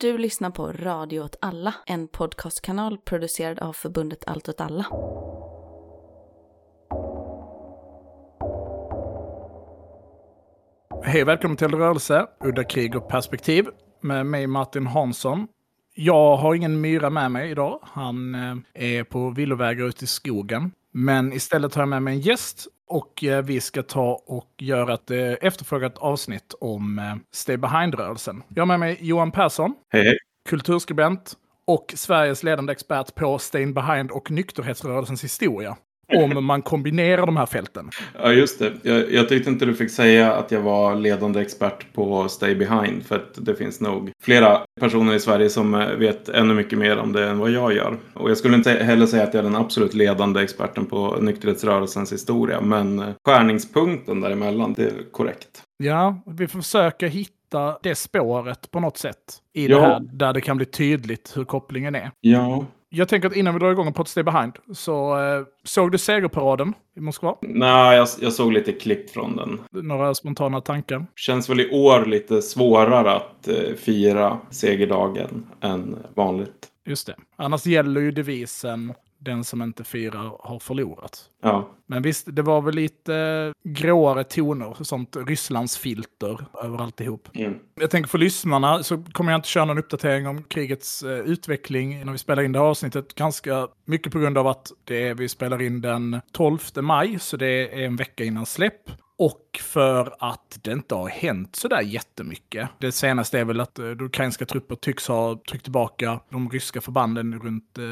Du lyssnar på Radio åt alla, en podcastkanal producerad av förbundet Allt åt alla. Hej välkommen till Rörelse, Udda krig och perspektiv med mig Martin Hansson. Jag har ingen myra med mig idag. Han eh, är på villovägar ute i skogen. Men istället har jag med mig en gäst och eh, vi ska ta och göra ett eh, efterfrågat avsnitt om eh, Stay Behind-rörelsen. Jag har med mig Johan Persson, Hej, hej. kulturskribent och Sveriges ledande expert på Stay Behind och nykterhetsrörelsens historia. Om man kombinerar de här fälten. Ja, just det. Jag, jag tyckte inte du fick säga att jag var ledande expert på Stay Behind. För att det finns nog flera personer i Sverige som eh, vet ännu mycket mer om det än vad jag gör. Och jag skulle inte heller säga att jag är den absolut ledande experten på nykterhetsrörelsens historia. Men eh, skärningspunkten däremellan, det är korrekt. Ja, vi försöker hitta det spåret på något sätt. I Ja. det här, där det kan bli tydligt hur kopplingen är. Ja. Jag tänker att innan vi drar igång på Stay Behind, så eh, såg du segerparaden i Moskva? Nej, jag, jag såg lite klipp från den. Några spontana tankar? Känns väl i år lite svårare att eh, fira segerdagen än vanligt. Just det. Annars gäller ju devisen den som inte firar har förlorat. Ja. Men visst, det var väl lite gråare toner, sånt Rysslandsfilter över alltihop. Mm. Jag tänker för lyssnarna så kommer jag inte köra någon uppdatering om krigets eh, utveckling när vi spelar in det här avsnittet. Ganska mycket på grund av att det är, vi spelar in den 12 maj, så det är en vecka innan släpp. Och för att det inte har hänt sådär jättemycket. Det senaste är väl att eh, ukrainska trupper tycks ha tryckt tillbaka de ryska förbanden runt eh,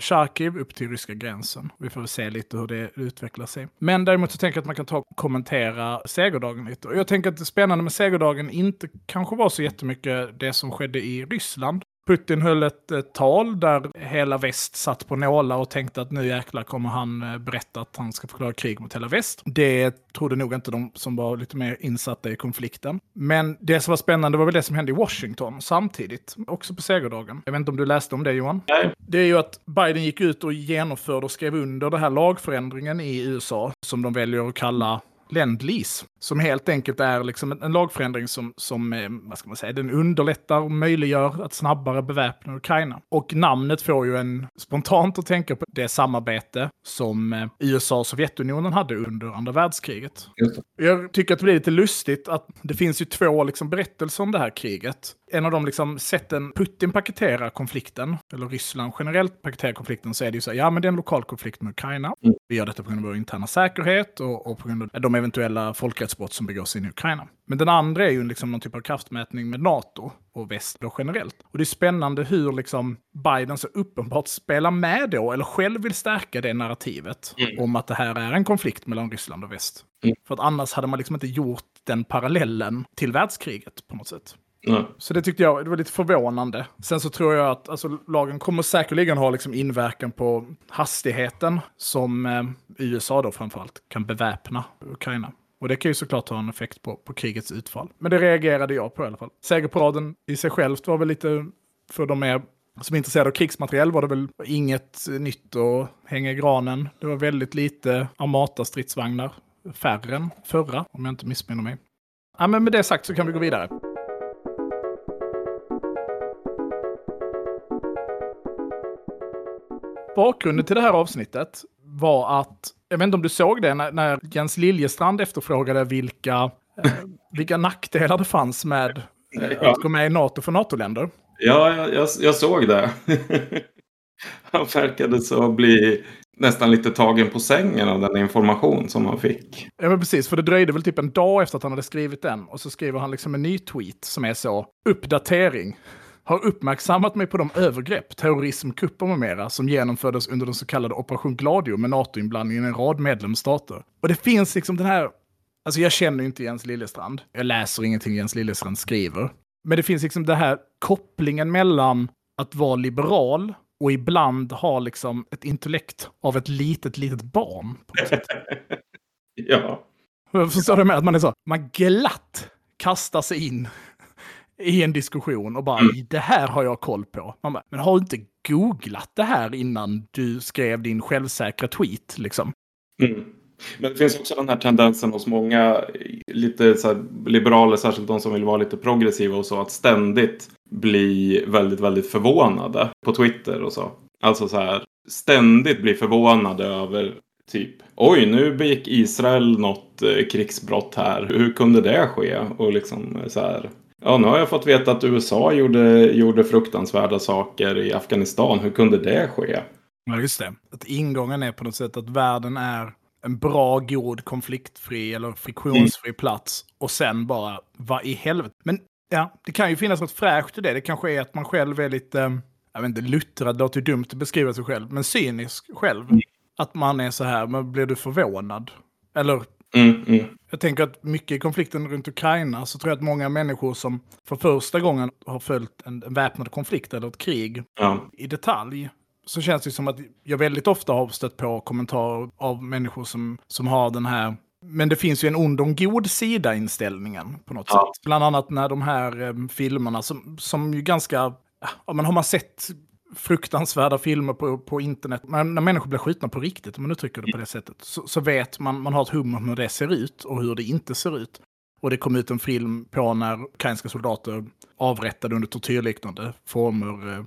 Charkiv upp till ryska gränsen. Vi får väl se lite hur det utvecklar sig. Men däremot så tänker jag att man kan ta och kommentera segerdagen lite. Och jag tänker att det spännande med segerdagen inte kanske var så jättemycket det som skedde i Ryssland. Putin höll ett eh, tal där hela väst satt på nålar och tänkte att nu jäklar kommer han eh, berätta att han ska förklara krig mot hela väst. Det trodde nog inte de som var lite mer insatta i konflikten. Men det som var spännande var väl det som hände i Washington samtidigt, också på segerdagen. Jag vet inte om du läste om det Johan? Nej. Det är ju att Biden gick ut och genomförde och skrev under den här lagförändringen i USA som de väljer att kalla Lend-Lease. Som helt enkelt är liksom en lagförändring som, som eh, vad ska man säga, den underlättar och möjliggör att snabbare beväpna Ukraina. Och namnet får ju en spontant att tänka på det samarbete som eh, USA och Sovjetunionen hade under andra världskriget. Jag tycker att det blir lite lustigt att det finns ju två liksom berättelser om det här kriget. En av de liksom sätten Putin paketerar konflikten, eller Ryssland generellt paketerar konflikten, så är det ju så här, ja men det är en lokal konflikt med Ukraina. Mm. Vi gör detta på grund av vår interna säkerhet och, och på grund av de eventuella folkrättsbrott som begås in i Ukraina. Men den andra är ju liksom någon typ av kraftmätning med NATO och väst då generellt. Och det är spännande hur liksom Biden så uppenbart spelar med då, eller själv vill stärka det narrativet om att det här är en konflikt mellan Ryssland och väst. Mm. För att annars hade man liksom inte gjort den parallellen till världskriget på något sätt. Mm. Så det tyckte jag det var lite förvånande. Sen så tror jag att alltså, lagen kommer säkerligen ha liksom inverkan på hastigheten som eh, USA då framförallt kan beväpna Ukraina. Och det kan ju såklart ha en effekt på, på krigets utfall. Men det reagerade jag på i alla fall. Segerparaden i sig självt var väl lite, för de mer som är intresserade av krigsmateriel var det väl inget nytt att hänga i granen. Det var väldigt lite Armata-stridsvagnar. Färre än förra, om jag inte missminner mig. Ja, men med det sagt så kan vi gå vidare. Bakgrunden till det här avsnittet var att, jag vet inte om du såg det, när, när Jens Liljestrand efterfrågade vilka, eh, vilka nackdelar det fanns med att gå med i NATO för NATO-länder. Ja, jag, jag, jag såg det. han verkade så bli nästan lite tagen på sängen av den information som han fick. Ja, men precis, för det dröjde väl typ en dag efter att han hade skrivit den. Och så skriver han liksom en ny tweet som är så, uppdatering. Har uppmärksammat mig på de övergrepp, terrorism, kupper med mera som genomfördes under den så kallade Operation Gladio med NATO-inblandning i en rad medlemsstater. Och det finns liksom den här, alltså jag känner ju inte Jens Liljestrand. Jag läser ingenting Jens Liljestrand skriver. Men det finns liksom den här kopplingen mellan att vara liberal och ibland ha liksom ett intellekt av ett litet, litet barn. Ja. Förstår du med att man är så, man glatt kastar sig in i en diskussion och bara, det här har jag koll på. Man bara, men har du inte googlat det här innan du skrev din självsäkra tweet liksom? Mm. Men det finns också den här tendensen hos många lite så här, liberaler, särskilt de som vill vara lite progressiva och så, att ständigt bli väldigt, väldigt förvånade på Twitter och så. Alltså så här ständigt bli förvånade över typ oj, nu begick Israel något eh, krigsbrott här. Hur kunde det ske? Och liksom så här. Ja, nu har jag fått veta att USA gjorde, gjorde fruktansvärda saker i Afghanistan. Hur kunde det ske? Ja, just det. Att ingången är på något sätt att världen är en bra, god, konfliktfri eller friktionsfri plats. Och sen bara, vad i helvete? Men ja, det kan ju finnas något fräscht i det. Det kanske är att man själv är lite, jag vet inte, luttrad, det låter ju dumt att beskriva sig själv, men cynisk själv. Att man är så här, men blir du förvånad? Eller Mm, mm. jag tänker att mycket i konflikten runt Ukraina så tror jag att många människor som för första gången har följt en, en väpnad konflikt eller ett krig Ja. i detalj så känns det som att jag väldigt ofta har stött på kommentarer av människor som, som har den här men det finns ju en ond en god sida inställningen på något Ja. sätt. Bland annat när de här eh, filmerna som, som ju ganska, ja men har man sett fruktansvärda filmer på, på internet, men när människor blir skjutna på riktigt, om man uttrycker det på det sättet, så, så vet man, man har ett hum om hur det ser ut och hur det inte ser ut. Och det kom ut en film på när ukrainska soldater avrättade under tortyrliknande former eh,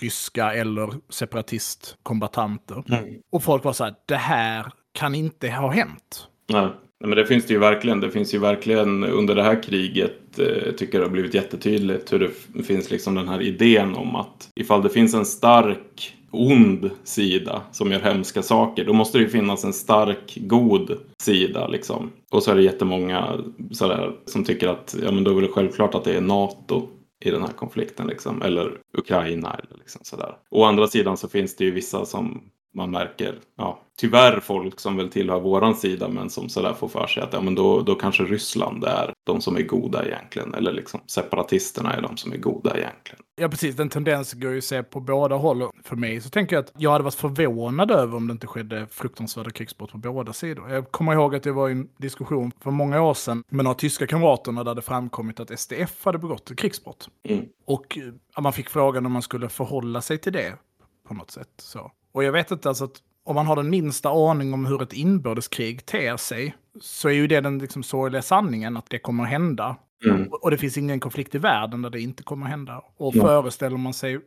ryska eller separatistkombatanter. Mm. Och folk var så här, det här kan inte ha hänt. Nej. Nej, men det finns det ju verkligen. Det finns ju verkligen under det här kriget eh, tycker jag det har blivit jättetydligt hur det finns liksom den här idén om att ifall det finns en stark ond sida som gör hemska saker då måste det ju finnas en stark god sida liksom. Och så är det jättemånga sådär, som tycker att ja men då är det självklart att det är NATO i den här konflikten liksom. Eller Ukraina eller liksom sådär. Å andra sidan så finns det ju vissa som man märker, ja, tyvärr folk som väl tillhör våran sida men som sådär får för sig att ja men då, då kanske Ryssland är de som är goda egentligen. Eller liksom separatisterna är de som är goda egentligen. Ja, precis. Den tendensen går ju att se på båda håll. För mig så tänker jag att jag hade varit förvånad över om det inte skedde fruktansvärda krigsbrott på båda sidor. Jag kommer ihåg att det var en diskussion för många år sedan med några tyska kamrater när det hade framkommit att SDF hade begått krigsbrott. Mm. Och man fick frågan om man skulle förhålla sig till det på något sätt. Så. Och jag vet inte, alltså att om man har den minsta aning om hur ett inbördeskrig ter sig, så är ju det den liksom sorgliga sanningen att det kommer att hända. Mm. Och det finns ingen konflikt i världen där det inte kommer att hända. Och Ja. föreställer man sig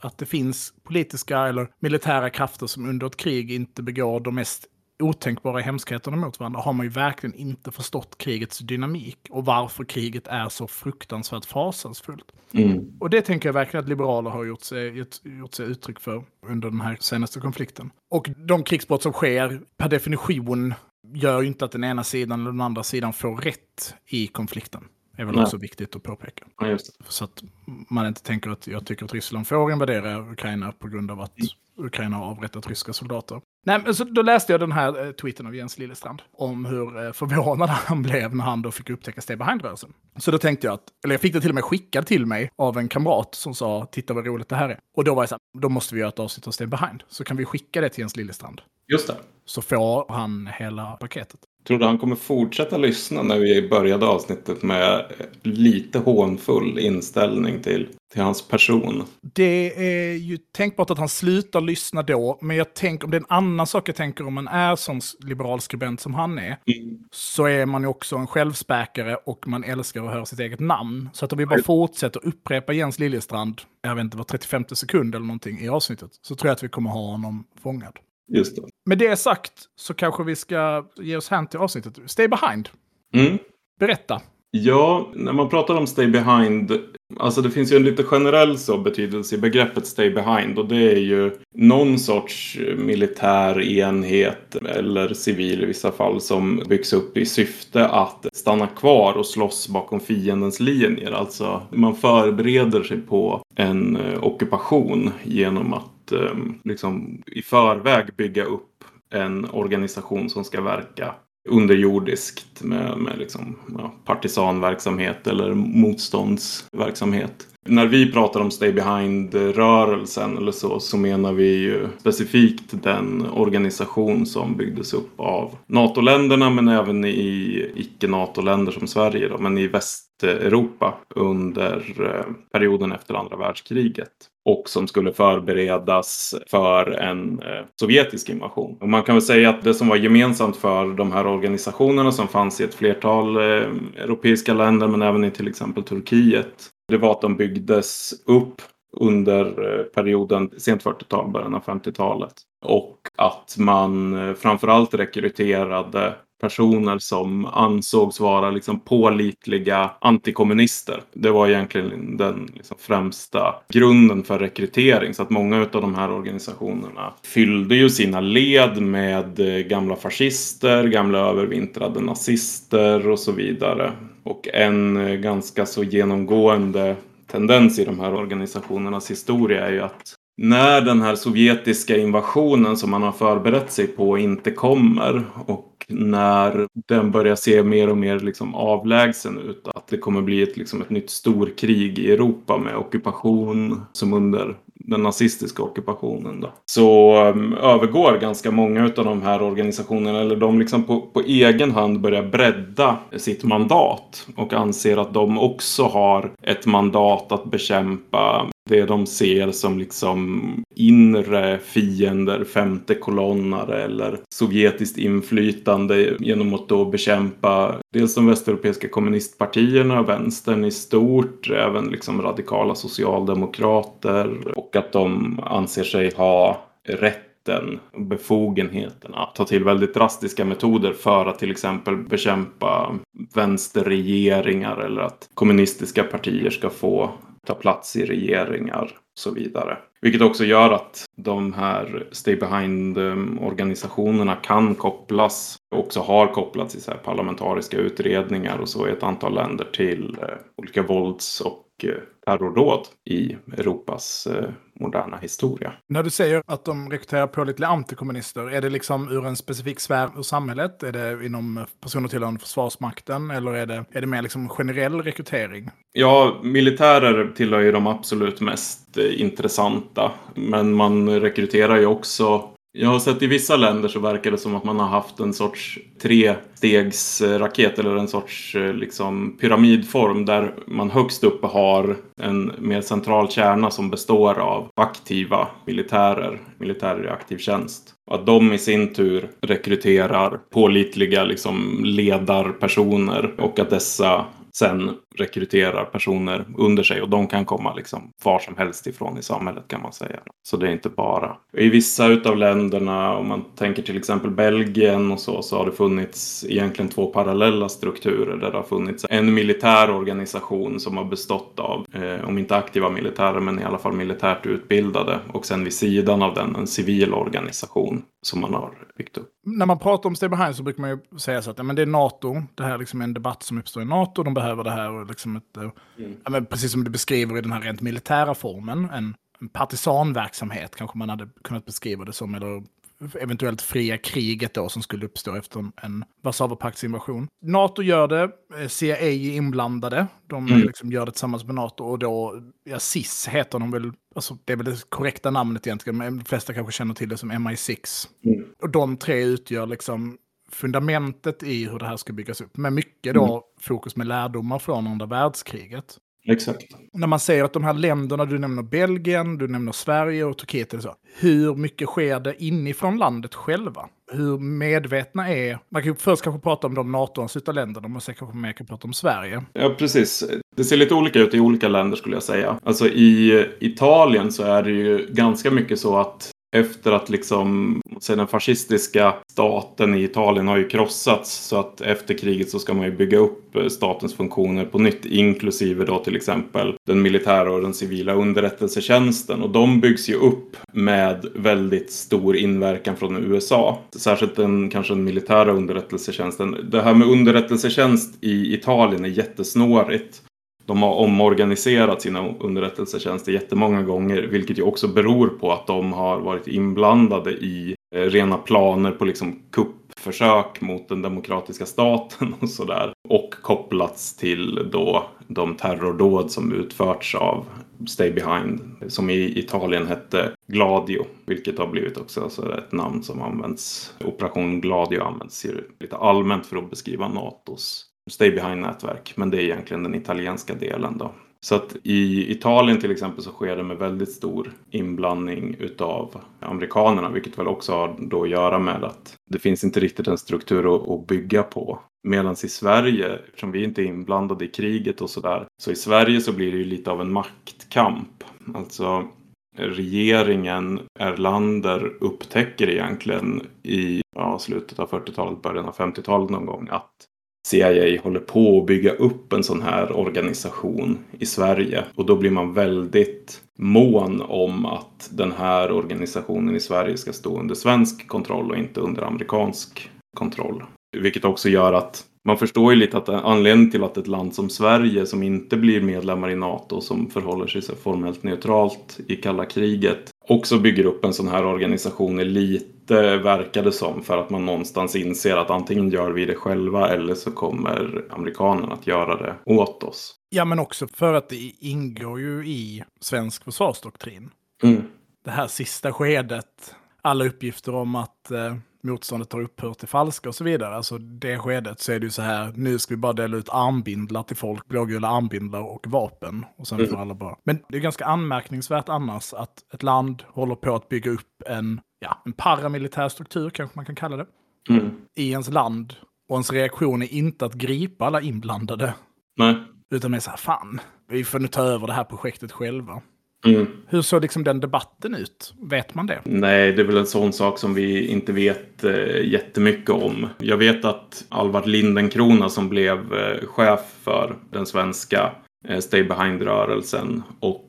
att det finns politiska eller militära krafter som under ett krig inte begår de mest otänkbara hemskheterna mot varandra har man ju verkligen inte förstått krigets dynamik och varför kriget är så fruktansvärt fasansfullt. Mm. Och det tänker jag verkligen att liberaler har gjort sig, gjort, sig uttryck för under den här senaste konflikten. Och de krigsbrott som sker per definition gör ju inte att den ena sidan eller den andra sidan får rätt i konflikten. Är väl Nej. också viktigt att påpeka. Ja. Så att man inte tänker att jag tycker att Ryssland får invadera Ukraina på grund av att Ukraina har avrättat ryska soldater. Nej, men så då läste jag den här eh, tweeten av Jens Lillestrand om hur eh, förvånad han blev när han då fick upptäcka Stay Behind-rörelsen. Så då tänkte jag att, eller jag fick det till och med skickad till mig av en kamrat som sa titta vad roligt det här är. Och då var jag så här, då måste vi göra ett avsnitt av Stay Behind. Så kan vi skicka det till Jens Lillestrand. Just det. Så får han hela paketet. Tror du han kommer fortsätta lyssna när vi började avsnittet med lite hånfull inställning till, till hans person? Det är ju tänkbart att han slutar lyssna då, men jag tänker om det är en annan sak jag tänker om man är sån liberal skribent som han är, så är man ju också en självspäkare och man älskar att höra sitt eget namn. Så att om vi bara fortsätter upprepa Jens Liljestrand, jag vet inte, var 35 sekund eller någonting i avsnittet, så tror jag att vi kommer ha honom fångad. Just det. Med det sagt så kanske vi ska ge oss hän till avsnittet. Stay behind. Mm. Berätta. Ja, när man pratar om stay behind. Alltså det finns ju en lite generell så betydelse i begreppet stay behind. Och det är ju någon sorts militär enhet eller civil i vissa fall som byggs upp i syfte att stanna kvar och slåss bakom fiendens linjer. Alltså man förbereder sig på en ockupation genom att att ehm, liksom i förväg bygga upp en organisation som ska verka underjordiskt med, med liksom, ja, partisanverksamhet eller motståndsverksamhet. När vi pratar om Stay Behind-rörelsen eller så, så menar vi ju specifikt den organisation som byggdes upp av NATO-länderna men även i icke-NATO-länder som Sverige, då, men i Västeuropa under eh, perioden efter andra världskriget och som skulle förberedas för en eh, sovjetisk invasion. Och man kan väl säga att det som var gemensamt för de här organisationerna som fanns i ett flertal eh, europeiska länder men även i till exempel Turkiet det var att de byggdes upp under eh, perioden sent 40-tal, början av 50-talet. Och att man eh, framförallt rekryterade personer som ansågs vara liksom pålitliga antikommunister. Det var egentligen den liksom främsta grunden för rekrytering. Så att många av de här organisationerna fyllde ju sina led med eh, gamla fascister, gamla övervintrade nazister och så vidare. Och en eh, ganska så genomgående tendens i de här organisationernas historia är ju att när den här sovjetiska invasionen som man har förberett sig på inte kommer och när den börjar se mer och mer liksom avlägsen ut. Att det kommer bli ett, liksom ett nytt storkrig i Europa med ockupation som under den nazistiska ockupationen. Då. Så um, övergår ganska många av de här organisationerna, eller de liksom på, på egen hand börjar bredda sitt mandat och anser att de också har ett mandat att bekämpa det de ser som liksom inre fiender, femte kolonnare eller sovjetiskt inflytande genom att då bekämpa dels de västeuropeiska kommunistpartierna, vänstern i stort, även liksom radikala socialdemokrater och att de anser sig ha rätt befogenheten att ta till väldigt drastiska metoder för att till exempel bekämpa vänsterregeringar eller att kommunistiska partier ska få ta plats i regeringar och så vidare. Vilket också gör att de här Stay Behind-organisationerna kan kopplas och också har kopplats i så parlamentariska utredningar och så i ett antal länder till eh, olika vålds och eh, terrordåd i Europas eh, moderna historia. När du säger att de rekryterar pålitliga antikommunister, är det liksom ur en specifik sfär ur samhället? Är det inom personer tillhörande Försvarsmakten eller är det, är det mer liksom generell rekrytering? Ja, militärer tillhör ju de absolut mest eh, intressanta. Men man rekryterar ju också jag har sett i vissa länder så verkar det som att man har haft en sorts trestegsraket eller en sorts eh, liksom, pyramidform där man högst uppe har en mer central kärna som består av aktiva militärer, militärer i aktiv tjänst. Och att de i sin tur rekryterar pålitliga liksom, ledarpersoner och att dessa sen rekryterar personer under sig och de kan komma liksom var som helst ifrån i samhället kan man säga. Så det är inte bara. I vissa utav länderna, om man tänker till exempel Belgien och så, så har det funnits egentligen två parallella strukturer där det har funnits en militär organisation som har bestått av, eh, om inte aktiva militärer, men i alla fall militärt utbildade och sen vid sidan av den en civil organisation som man har byggt upp. När man pratar om Stay Behind så brukar man ju säga så att ja, men det är NATO, det här är liksom en debatt som uppstår i NATO, de behöver det här och liksom ett, mm. ja, men precis som du beskriver i den här rent militära formen, en, en partisanverksamhet kanske man hade kunnat beskriva det som, eller eventuellt fria kriget då som skulle uppstå efter en Warszawapaktsinvasion. NATO gör det, eh, CIA är inblandade, de mm. liksom gör det tillsammans med NATO och då, ja, SIS heter de väl, alltså det är väl det korrekta namnet egentligen, men de flesta kanske känner till det som MI6. Mm. Och de tre utgör liksom fundamentet i hur det här ska byggas upp. Med mycket då mm. fokus med lärdomar från andra världskriget. Exakt. När man säger att de här länderna, du nämner Belgien, du nämner Sverige och Turkiet, eller så, hur mycket sker det inifrån landet själva? Hur medvetna är... Man kan först kanske prata om de NATO-anslutna länderna, men sen kanske mer kan prata om Sverige. Ja, precis. Det ser lite olika ut i olika länder skulle jag säga. Alltså i Italien så är det ju ganska mycket så att efter att liksom, den fascistiska staten i Italien har ju krossats så att efter kriget så ska man ju bygga upp eh, statens funktioner på nytt inklusive då till exempel den militära och den civila underrättelsetjänsten och de byggs ju upp med väldigt stor inverkan från USA. Särskilt den kanske den militära underrättelsetjänsten. Det här med underrättelsetjänst i Italien är jättesnårigt de har omorganiserat sina underrättelsetjänster jättemånga gånger, vilket ju också beror på att de har varit inblandade i eh, rena planer på liksom kuppförsök mot den demokratiska staten och sådär. Och kopplats till då de terrordåd som utförts av Stay Behind, som i Italien hette Gladio, vilket har blivit också alltså ett namn som används. Operation Gladio används lite allmänt för att beskriva NATOs Stay Behind-nätverk. Men det är egentligen den italienska delen då. Så att i Italien till exempel så sker det med väldigt stor inblandning utav amerikanerna, vilket väl också har då att göra med att det finns inte riktigt en struktur att, bygga på. Medan i Sverige, eftersom vi inte är inblandade i kriget och sådär, så i Sverige så blir det ju lite av en maktkamp. Alltså regeringen Erlander upptäcker egentligen i ja, slutet av 40-talet, början av 50-talet någon gång att CIA håller på att bygga upp en sån här organisation i Sverige. Och då blir man väldigt mån om att den här organisationen i Sverige ska stå under svensk kontroll och inte under amerikansk kontroll. Vilket också gör att man förstår ju lite att anledningen till att ett land som Sverige som inte blir medlemmar i NATO som förhåller sig så formellt neutralt i kalla kriget också bygger upp en sån här organisation är lite verkade som för att man någonstans inser att antingen gör vi det själva eller så kommer amerikanerna att göra det åt oss. Ja, men också för att det ingår ju i svensk försvarsdoktrin. Mm. Det här sista skedet, alla uppgifter om att eh, motståndet har upphört till falska och så vidare. Alltså det skedet så är det ju så här, nu ska vi bara dela ut armbindlar till folk, blågula armbindlar och vapen. Och sen Mm. får alla bara. Men det är ganska anmärkningsvärt annars att ett land håller på att bygga upp en, ja, en paramilitär struktur kanske man kan kalla det, Mm. i ens land. Och ens reaktion är inte att gripa alla inblandade, Nej. utan är så här, fan, vi får nu ta över det här projektet själva. Mm. Hur såg liksom den debatten ut? Vet man det? Nej, det är väl en sån sak som vi inte vet eh, jättemycket om. Jag vet att Alvard Lindenkrona som blev eh, chef för den svenska eh, Stay Behind-rörelsen och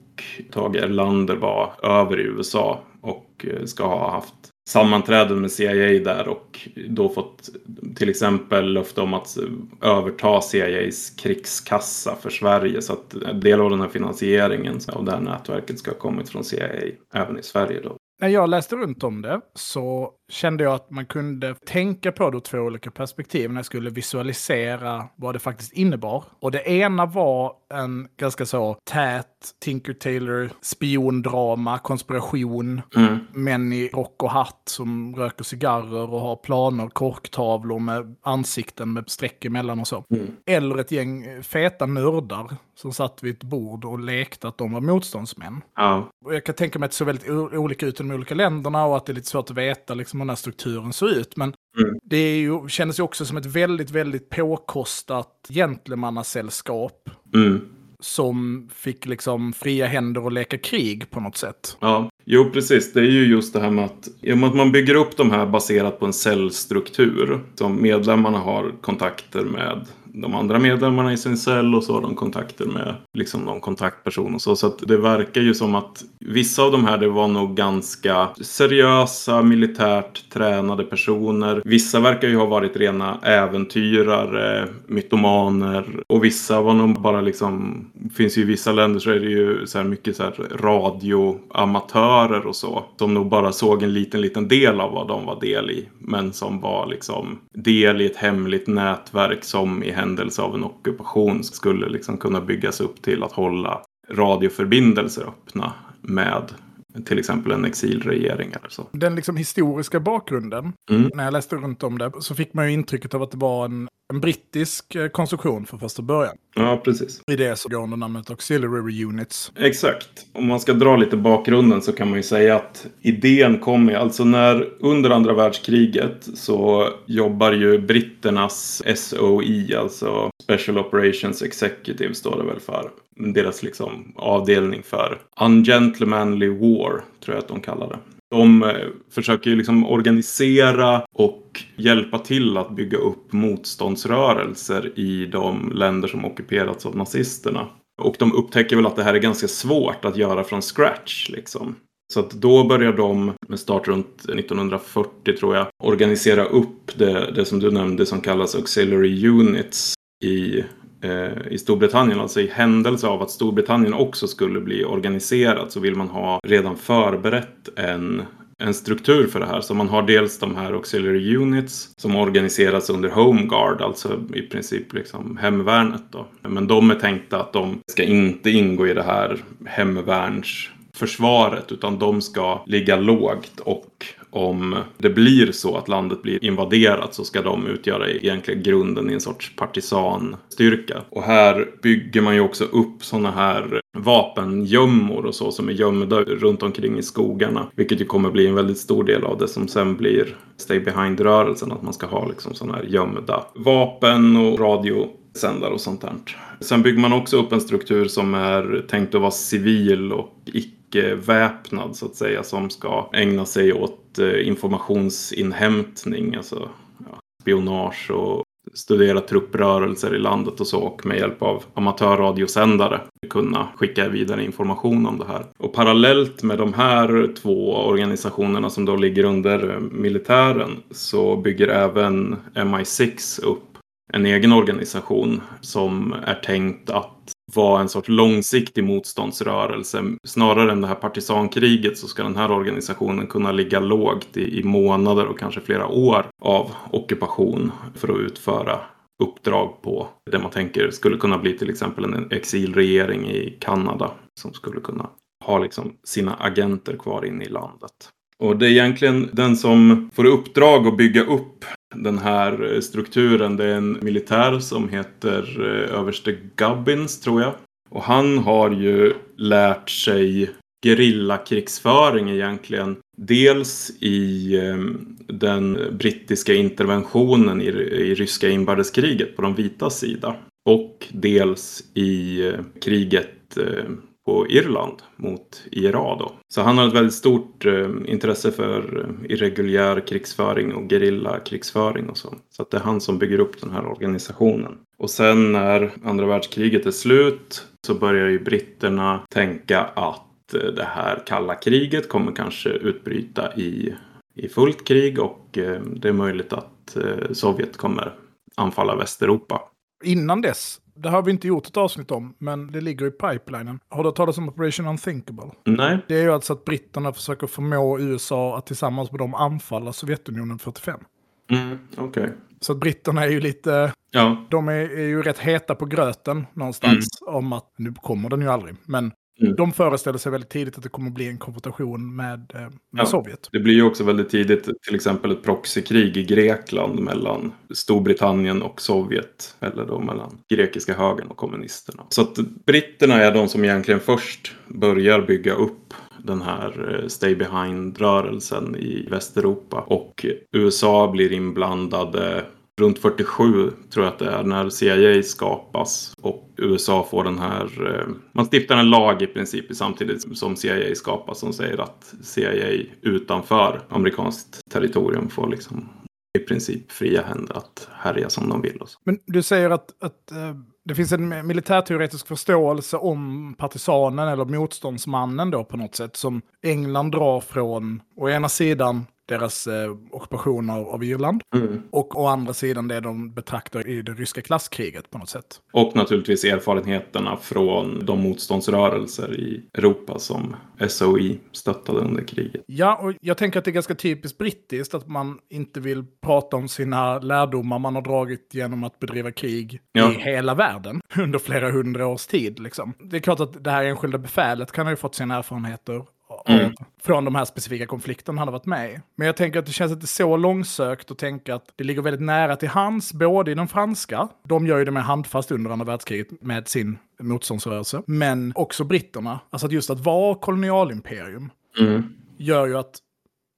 Tage Erlander var över i USA och eh, ska ha haft sammanträden med CIA där och då fått till exempel löfte om att överta CIAs krigskassa för Sverige. Så att en del av den här finansieringen av det här nätverket ska ha kommit från CIA även i Sverige då. När jag läste runt om det så kände jag att man kunde tänka på det ur två olika perspektiv när jag skulle visualisera vad det faktiskt innebar. Och det ena var en ganska så tät Tinker Tailor spiondrama, konspiration, Mm. män i rock och hatt som röker cigarrer och har planer, korktavlor med ansikten med streck emellan och så. Mm. Eller ett gäng feta nördar som satt vid ett bord och lekte att de var motståndsmän. Ja. Och jag kan tänka mig att det såg väldigt olika ut i de olika länderna och att det är lite svårt att veta liksom, hur den här strukturen ser ut. Men Mm. det är ju, kändes ju också som ett väldigt, väldigt påkostat gentlemannasällskap Mm. som fick liksom fria händer och leka krig på något sätt. Ja, jo precis. Det är ju just det här med att, med att man bygger upp de här baserat på en cellstruktur. Som medlemmarna har kontakter med de andra medlemmarna i sin cell och så har de kontakter med liksom någon kontaktperson och så. Så att det verkar ju som att vissa av de här det var nog ganska seriösa, militärt tränade personer. Vissa verkar ju ha varit rena äventyrare, mytomaner och vissa var nog bara liksom, finns ju i vissa länder så är det ju så här mycket så här radioamatörer och så. Som nog bara såg en liten, liten del av vad de var del i. Men som var liksom del i ett hemligt nätverk som i händelse av en ockupation skulle liksom kunna byggas upp till att hålla radioförbindelser öppna med till exempel en exilregering eller så. Den liksom historiska bakgrunden, Mm. när jag läste runt om det, så fick man ju intrycket av att det var en, en brittisk eh, konstruktion från första början. Ja, precis. I det så går under namnet Auxiliary Units. Exakt. Om man ska dra lite bakgrunden så kan man ju säga att idén kom ju, alltså när under andra världskriget så jobbar ju britternas SOE, alltså Special Operations Executive står det väl för. Deras liksom avdelning för Ungentlemanly War, tror jag att de kallar det. De eh, försöker ju liksom organisera och hjälpa till att bygga upp motståndsrörelser i de länder som ockuperats av nazisterna. Och de upptäcker väl att det här är ganska svårt att göra från scratch liksom. Så att då börjar de, med start runt 1940 tror jag, organisera upp det, det som du nämnde som kallas Auxiliary Units i, Eh, i Storbritannien. Alltså i händelse av att Storbritannien också skulle bli organiserat så vill man ha redan förberett en en struktur för det här. Så man har dels de här Auxiliary Units som organiseras under Home Guard, alltså i princip liksom hemvärnet då. Men de är tänkta att de ska inte ingå i det här hemvärnsförsvaret utan de ska ligga lågt och om det blir så att landet blir invaderat så ska de utgöra egentligen grunden i en sorts partisanstyrka. Och här bygger man ju också upp sådana här vapengömmor och så som är gömda runt omkring i skogarna. Vilket ju kommer bli en väldigt stor del av det som sen blir Stay Behind-rörelsen. Att man ska ha liksom sådana här gömda vapen och radiosändare och sånt där. Sen bygger man också upp en struktur som är tänkt att vara civil och icke-väpnad så att säga. Som ska ägna sig åt Eh, informationsinhämtning, alltså ja, spionage och studera trupprörelser i landet och så och med hjälp av amatörradiosändare kunna skicka vidare information om det här. Och parallellt med de här två organisationerna som då ligger under eh, militären så bygger även MI6 upp en egen organisation som är tänkt att vara en sorts långsiktig motståndsrörelse. Snarare än det här partisankriget så ska den här organisationen kunna ligga lågt i, i månader och kanske flera år av ockupation för att utföra uppdrag på det man tänker skulle kunna bli till exempel en exilregering i Kanada som skulle kunna ha liksom sina agenter kvar inne i landet. Och det är egentligen den som får uppdrag att bygga upp den här eh, strukturen. Det är en militär som heter eh, överste Gubbins tror jag. Och han har ju lärt sig gerillakrigsföring egentligen. Dels i ehm, den brittiska interventionen i, ryska inbördeskriget på de vita sida. Och dels i eh, kriget ehm, på Irland mot IRA då. Så han har ett väldigt stort eh, intresse för eh, irreguljär krigsföring och gerillakrigsföring och så. Så att det är han som bygger upp den här organisationen. Och sen när andra världskriget är slut så börjar ju britterna tänka att eh, det här kalla kriget kommer kanske utbryta i, i fullt krig och eh, det är möjligt att eh, Sovjet kommer anfalla Västeuropa. Innan dess det har vi inte gjort ett avsnitt om, men det ligger i pipelinen. Har du talat om Operation Unthinkable? Nej. Det är ju alltså att britterna försöker förmå USA att tillsammans med dem anfalla Sovjetunionen 45. Mm. Okay. Så att britterna är ju lite... Ja. De är, är ju rätt heta på gröten någonstans mm. om att, nu kommer den ju aldrig, men Mm. De föreställer sig väldigt tidigt att det kommer att bli en konfrontation med, eh, med ja, Sovjet. Det blir ju också väldigt tidigt till exempel ett proxykrig i Grekland mellan Storbritannien och Sovjet. Eller då mellan grekiska högern och kommunisterna. Så att britterna är de som egentligen först börjar bygga upp den här eh, Stay Behind-rörelsen i Västeuropa. Och USA blir inblandade runt 47 tror jag att det är när CIA skapas och USA får den här, eh, man stiftar en lag i princip samtidigt som CIA skapas som säger att CIA utanför amerikanskt territorium får liksom i princip fria händer att härja som de vill. Men du säger att, att eh, det finns en militärteoretisk förståelse om partisanen eller motståndsmannen då på något sätt som England drar från å ena sidan deras eh, ockupation av, av Irland. Mm. Och å andra sidan det de betraktar i det ryska klasskriget på något sätt. Och naturligtvis erfarenheterna från de motståndsrörelser i Europa som SOI stöttade under kriget. Ja, och jag tänker att det är ganska typiskt brittiskt att man inte vill prata om sina lärdomar man har dragit genom att bedriva krig ja. i hela världen under flera hundra års tid. Liksom. Det är klart att det här enskilda befälet kan ha ju fått sina erfarenheter mm. från de här specifika konflikterna han har varit med i. Men jag tänker att det känns inte så långsökt att tänka att det ligger väldigt nära till hans, både i den franska, de gör ju det med handfast under andra världskriget med sin motståndsrörelse, men också britterna. Alltså att just att vara kolonialimperium mm. gör ju att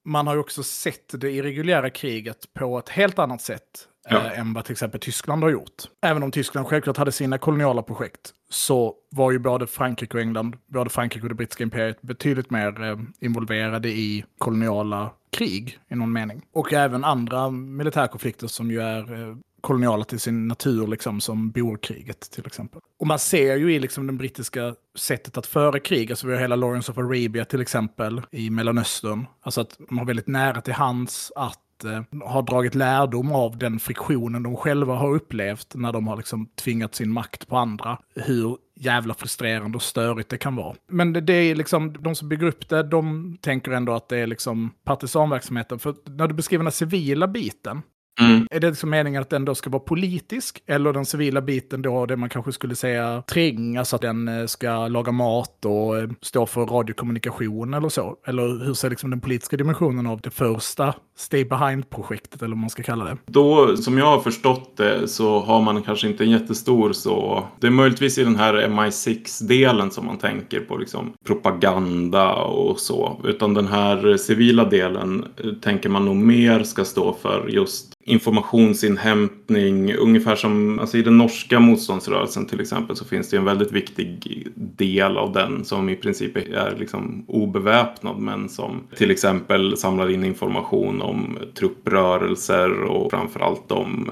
man har ju också sett det irreguljära kriget på ett helt annat sätt ja. Eh, än vad till exempel Tyskland har gjort. Även om Tyskland självklart hade sina koloniala projekt så var ju både Frankrike och England, både Frankrike och det brittiska imperiet betydligt mer eh, involverade i koloniala krig i någon mening. Och även andra militärkonflikter som ju är eh, koloniala till sin natur, liksom som Boerkriget till exempel. Och man ser ju i liksom det brittiska sättet att föra krig, alltså vi har hela Lawrence of Arabia till exempel i Mellanöstern, alltså att de har väldigt nära till hands att Eh, har dragit lärdom av den friktionen de själva har upplevt när de har liksom tvingat sin makt på andra. Hur jävla frustrerande och störigt det kan vara. Men det, det, är liksom, de som bygger upp det, de tänker ändå att det är liksom partisanverksamheten. För när du beskriver den civila biten, Mm. Är det liksom meningen att den då ska vara politisk? Eller den civila biten då, det man kanske skulle säga tring, alltså att den eh, ska laga mat och eh, stå för radiokommunikation eller så? Eller hur ser liksom den politiska dimensionen av det första Stay Behind-projektet, eller vad man ska kalla det? Då, som jag har förstått det, så har man kanske inte en jättestor så... Det är möjligtvis i den här MI6-delen som man tänker på liksom propaganda och så. Utan den här civila delen eh, tänker man nog mer ska stå för just informationsinhämtning. Ungefär som alltså i den norska motståndsrörelsen till exempel så finns det en väldigt viktig del av den som i princip är liksom obeväpnad men som till exempel samlar in information om trupprörelser och framförallt om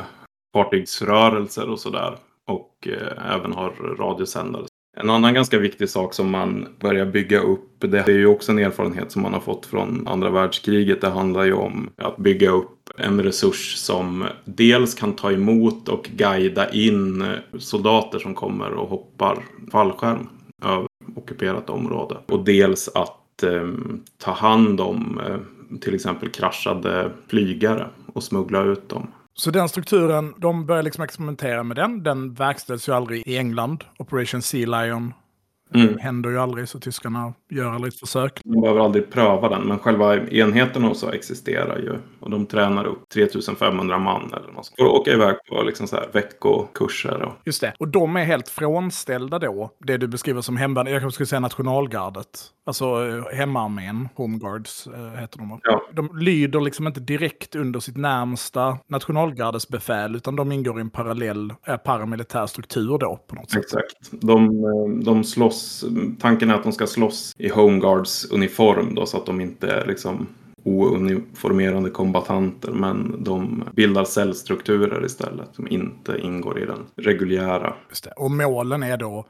fartygsrörelser och sådär. Och eh, även har radiosändare. En annan ganska viktig sak som man börjar bygga upp, det är ju också en erfarenhet som man har fått från andra världskriget. Det handlar ju om att bygga upp en resurs som dels kan ta emot och guida in soldater som kommer och hoppar fallskärm över ockuperat område. Och dels att eh, ta hand om eh, till exempel kraschade flygare och smuggla ut dem. Så den strukturen, de börjar liksom experimentera med den. Den verkställs ju aldrig i England. Operation Sea Lion Mm. Händer ju aldrig så tyskarna gör aldrig ett försök. De behöver aldrig pröva den men själva enheterna och så existerar ju. Och de tränar upp 3500 man eller något. För att åka iväg på liksom så här veckokurser. Och... Just det. Och de är helt frånställda då. Det du beskriver som hemvärn. Jag kanske skulle säga nationalgardet. Alltså eh, hemmaarmén, homeguards äh, heter de. Ja. De lyder liksom inte direkt under sitt närmsta nationalgardets befäl utan de ingår i en parallell äh, paramilitär struktur då på något sätt. Exakt. De, de slåss slåss. Tanken är att de ska slåss i Homeguards uniform då så att de inte är liksom ouniformerade kombatanter men de bildar cellstrukturer istället som inte ingår i den reguljära. Och målen är då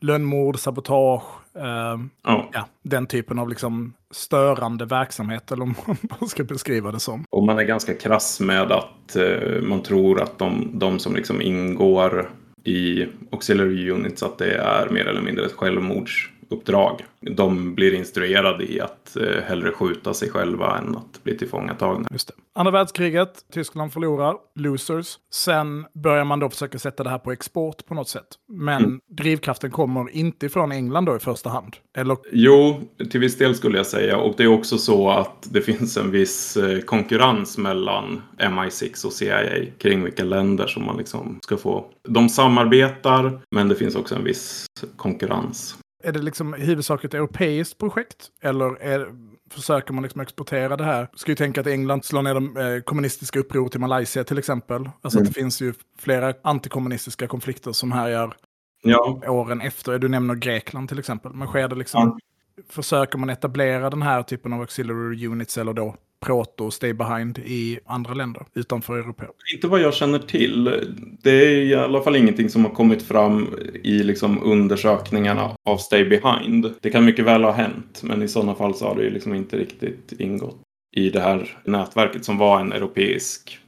lönnmord, sabotage, eh, ja. ja. den typen av liksom störande verksamhet eller om man ska beskriva det som. Och man är ganska krass med att eh, man tror att de, de som liksom ingår i Auxiliary Units att det är mer eller mindre ett självmords självmordsuppdrag. De blir instruerade i att eh, hellre skjuta sig själva än att bli tillfångatagna. Just det. Andra världskriget, Tyskland förlorar, losers. Sen börjar man då försöka sätta det här på export på något sätt. Men mm. drivkraften kommer inte från England då i första hand? Eller? Jo, till viss del skulle jag säga. Och det är också så att det finns en viss eh, konkurrens mellan MI6 och CIA kring vilka länder som man liksom ska få. De samarbetar, men det finns också en viss konkurrens. Är det liksom i huvudsak ett europeiskt projekt? Eller är, försöker man liksom exportera det här? Ska ju tänka att England slår ner de eh, kommunistiska upproret i Malaysia till exempel. Alltså mm. att det finns ju flera antikommunistiska konflikter som härjar ja. åren efter. Du nämner Grekland till exempel. Men sker det liksom... Ja. Försöker man etablera den här typen av auxiliary units eller då proto stay behind i andra länder utanför Europa? Inte vad jag känner till. Det är i alla fall ingenting som har kommit fram i liksom undersökningarna av stay behind. Det kan mycket väl ha hänt, men i sådana fall så har det ju liksom inte riktigt ingått i det här nätverket som var en europeisk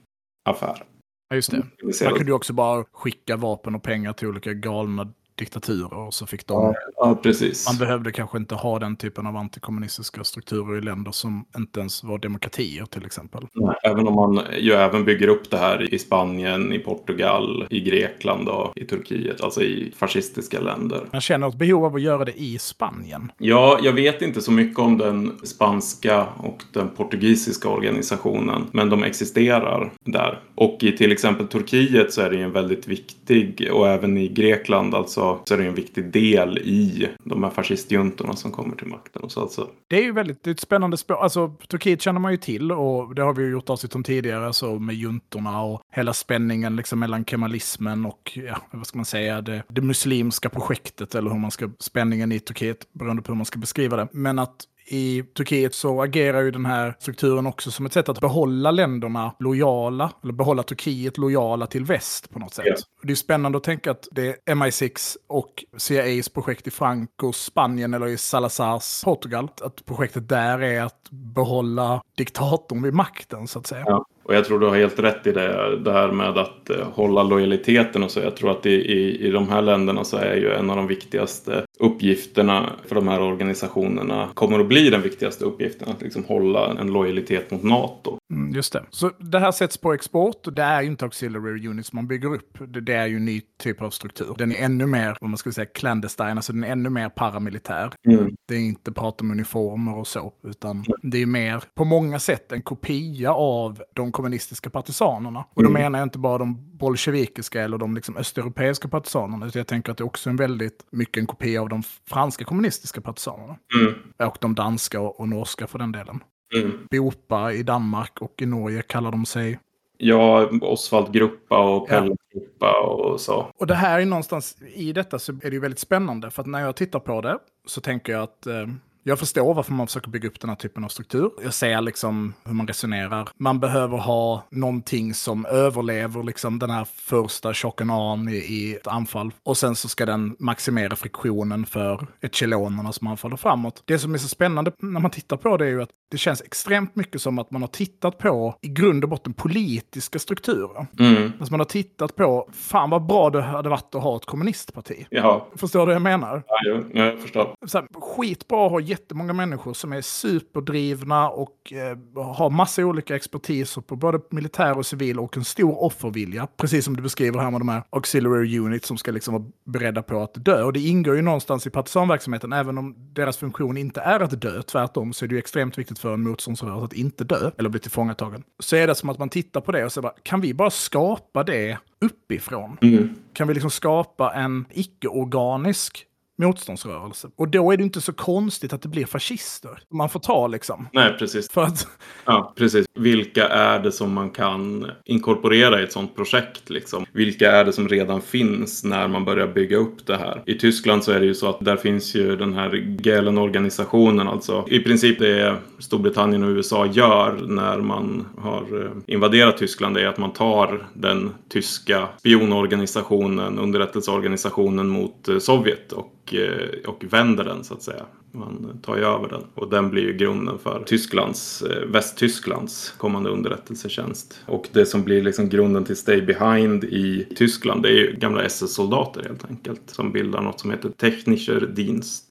affär. Ja, just det. Man kunde ju också bara skicka vapen och pengar till olika galna diktaturer och så fick de... Ja, precis. Man behövde kanske inte ha den typen av antikommunistiska strukturer i länder som inte ens var demokratier till exempel. Nej, även om man ju även bygger upp det här i Spanien, i Portugal, i Grekland och i Turkiet, alltså i fascistiska länder. Man känner ett behov av att göra det i Spanien. Ja, jag vet inte så mycket om den spanska och den portugisiska organisationen, men de existerar där. Och i till exempel Turkiet så är det ju en väldigt viktig, och även i Grekland, alltså så är det en viktig del i de här fascistjuntorna som kommer till makten. Och så alltså. Det är ju väldigt det är ett spännande spår. Alltså, Turkiet känner man ju till och det har vi ju gjort avsnitt om tidigare, så med juntorna och hela spänningen liksom mellan kemalismen och, ja, vad ska man säga, det, det muslimska projektet eller hur man ska, spänningen i Turkiet, beroende på hur man ska beskriva det. Men att i Turkiet så agerar ju den här strukturen också som ett sätt att behålla länderna lojala, eller behålla Turkiet lojala till väst på något sätt. Yeah. Det är spännande att tänka att det är MI6 och CIAs projekt i Francos Spanien eller i Salazars Portugal. Att projektet där är att behålla diktatorn vid makten så att säga. Ja. Och jag tror du har helt rätt i det, det här med att eh, hålla lojaliteten och så. Jag tror att i, i, i de här länderna så är ju en av de viktigaste uppgifterna för de här organisationerna kommer att bli den viktigaste uppgiften. Att liksom hålla en lojalitet mot NATO. Mm, just det. Så det här sätts på export och det är ju inte auxiliary units man bygger upp. Det, det är ju en ny typ av struktur. Den är ännu mer, vad man ska säga, clandestine, alltså den är ännu mer paramilitär. Mm. Det är inte prat om uniformer och så, utan det är mer på många sätt en kopia av de kommunistiska partisanerna. Och då mm. menar jag inte bara de bolsjevikiska eller de liksom östeuropeiska partisanerna, utan jag tänker att det är också en väldigt mycket en kopia av de franska kommunistiska partisanerna. Mm. Och de danska och, och norska för den delen. Mm. Bopa i Danmark och i Norge kallar de sig. Ja, Osvald Gruppa och Pelle ja. Gruppa och så. Och det här är någonstans, i detta så är det ju väldigt spännande. För att när jag tittar på det så tänker jag att eh, jag förstår varför man försöker bygga upp den här typen av struktur. Jag ser liksom hur man resonerar. Man behöver ha någonting som överlever liksom den här första an i, i ett anfall. Och sen så ska den maximera friktionen för echelonerna som anfaller framåt. Det som är så spännande när man tittar på det är ju att det känns extremt mycket som att man har tittat på, i grund och botten, politiska strukturer. Mm. Alltså man har tittat på, fan vad bra det hade varit att ha ett kommunistparti. Ja. Förstår du vad jag menar? Ja, jo, jag förstår. Så här, skitbra att ha jättemånga människor som är superdrivna och eh, har massa olika expertiser på både militär och civil och en stor offervilja. Precis som du beskriver här med de här auxiliary units som ska liksom vara beredda på att dö. Och det ingår ju någonstans i partisanverksamheten, även om deras funktion inte är att dö. Tvärtom så är det ju extremt viktigt för en motståndsrörelse att inte dö eller bli tillfångatagen. Så är det som att man tittar på det och säger, kan vi bara skapa det uppifrån? Mm. Kan vi liksom skapa en icke-organisk motståndsrörelse. Och då är det inte så konstigt att det blir fascister. Man får ta liksom. Nej, precis. För att... Ja, precis. Vilka är det som man kan inkorporera i ett sånt projekt liksom? Vilka är det som redan finns när man börjar bygga upp det här? I Tyskland så är det ju så att där finns ju den här Gelen-organisationen alltså. I princip det Storbritannien och USA gör när man har eh, invaderat Tyskland är att man tar den tyska spionorganisationen, underrättelseorganisationen mot eh, Sovjet och och, eh, och vänder den så att säga. Man tar ju över den och den blir ju grunden för Tysklands, eh, Västtysklands kommande underrättelsetjänst. Och det som blir liksom grunden till Stay Behind i Tyskland det är ju gamla SS-soldater helt enkelt som bildar något som heter Technischer Dienst,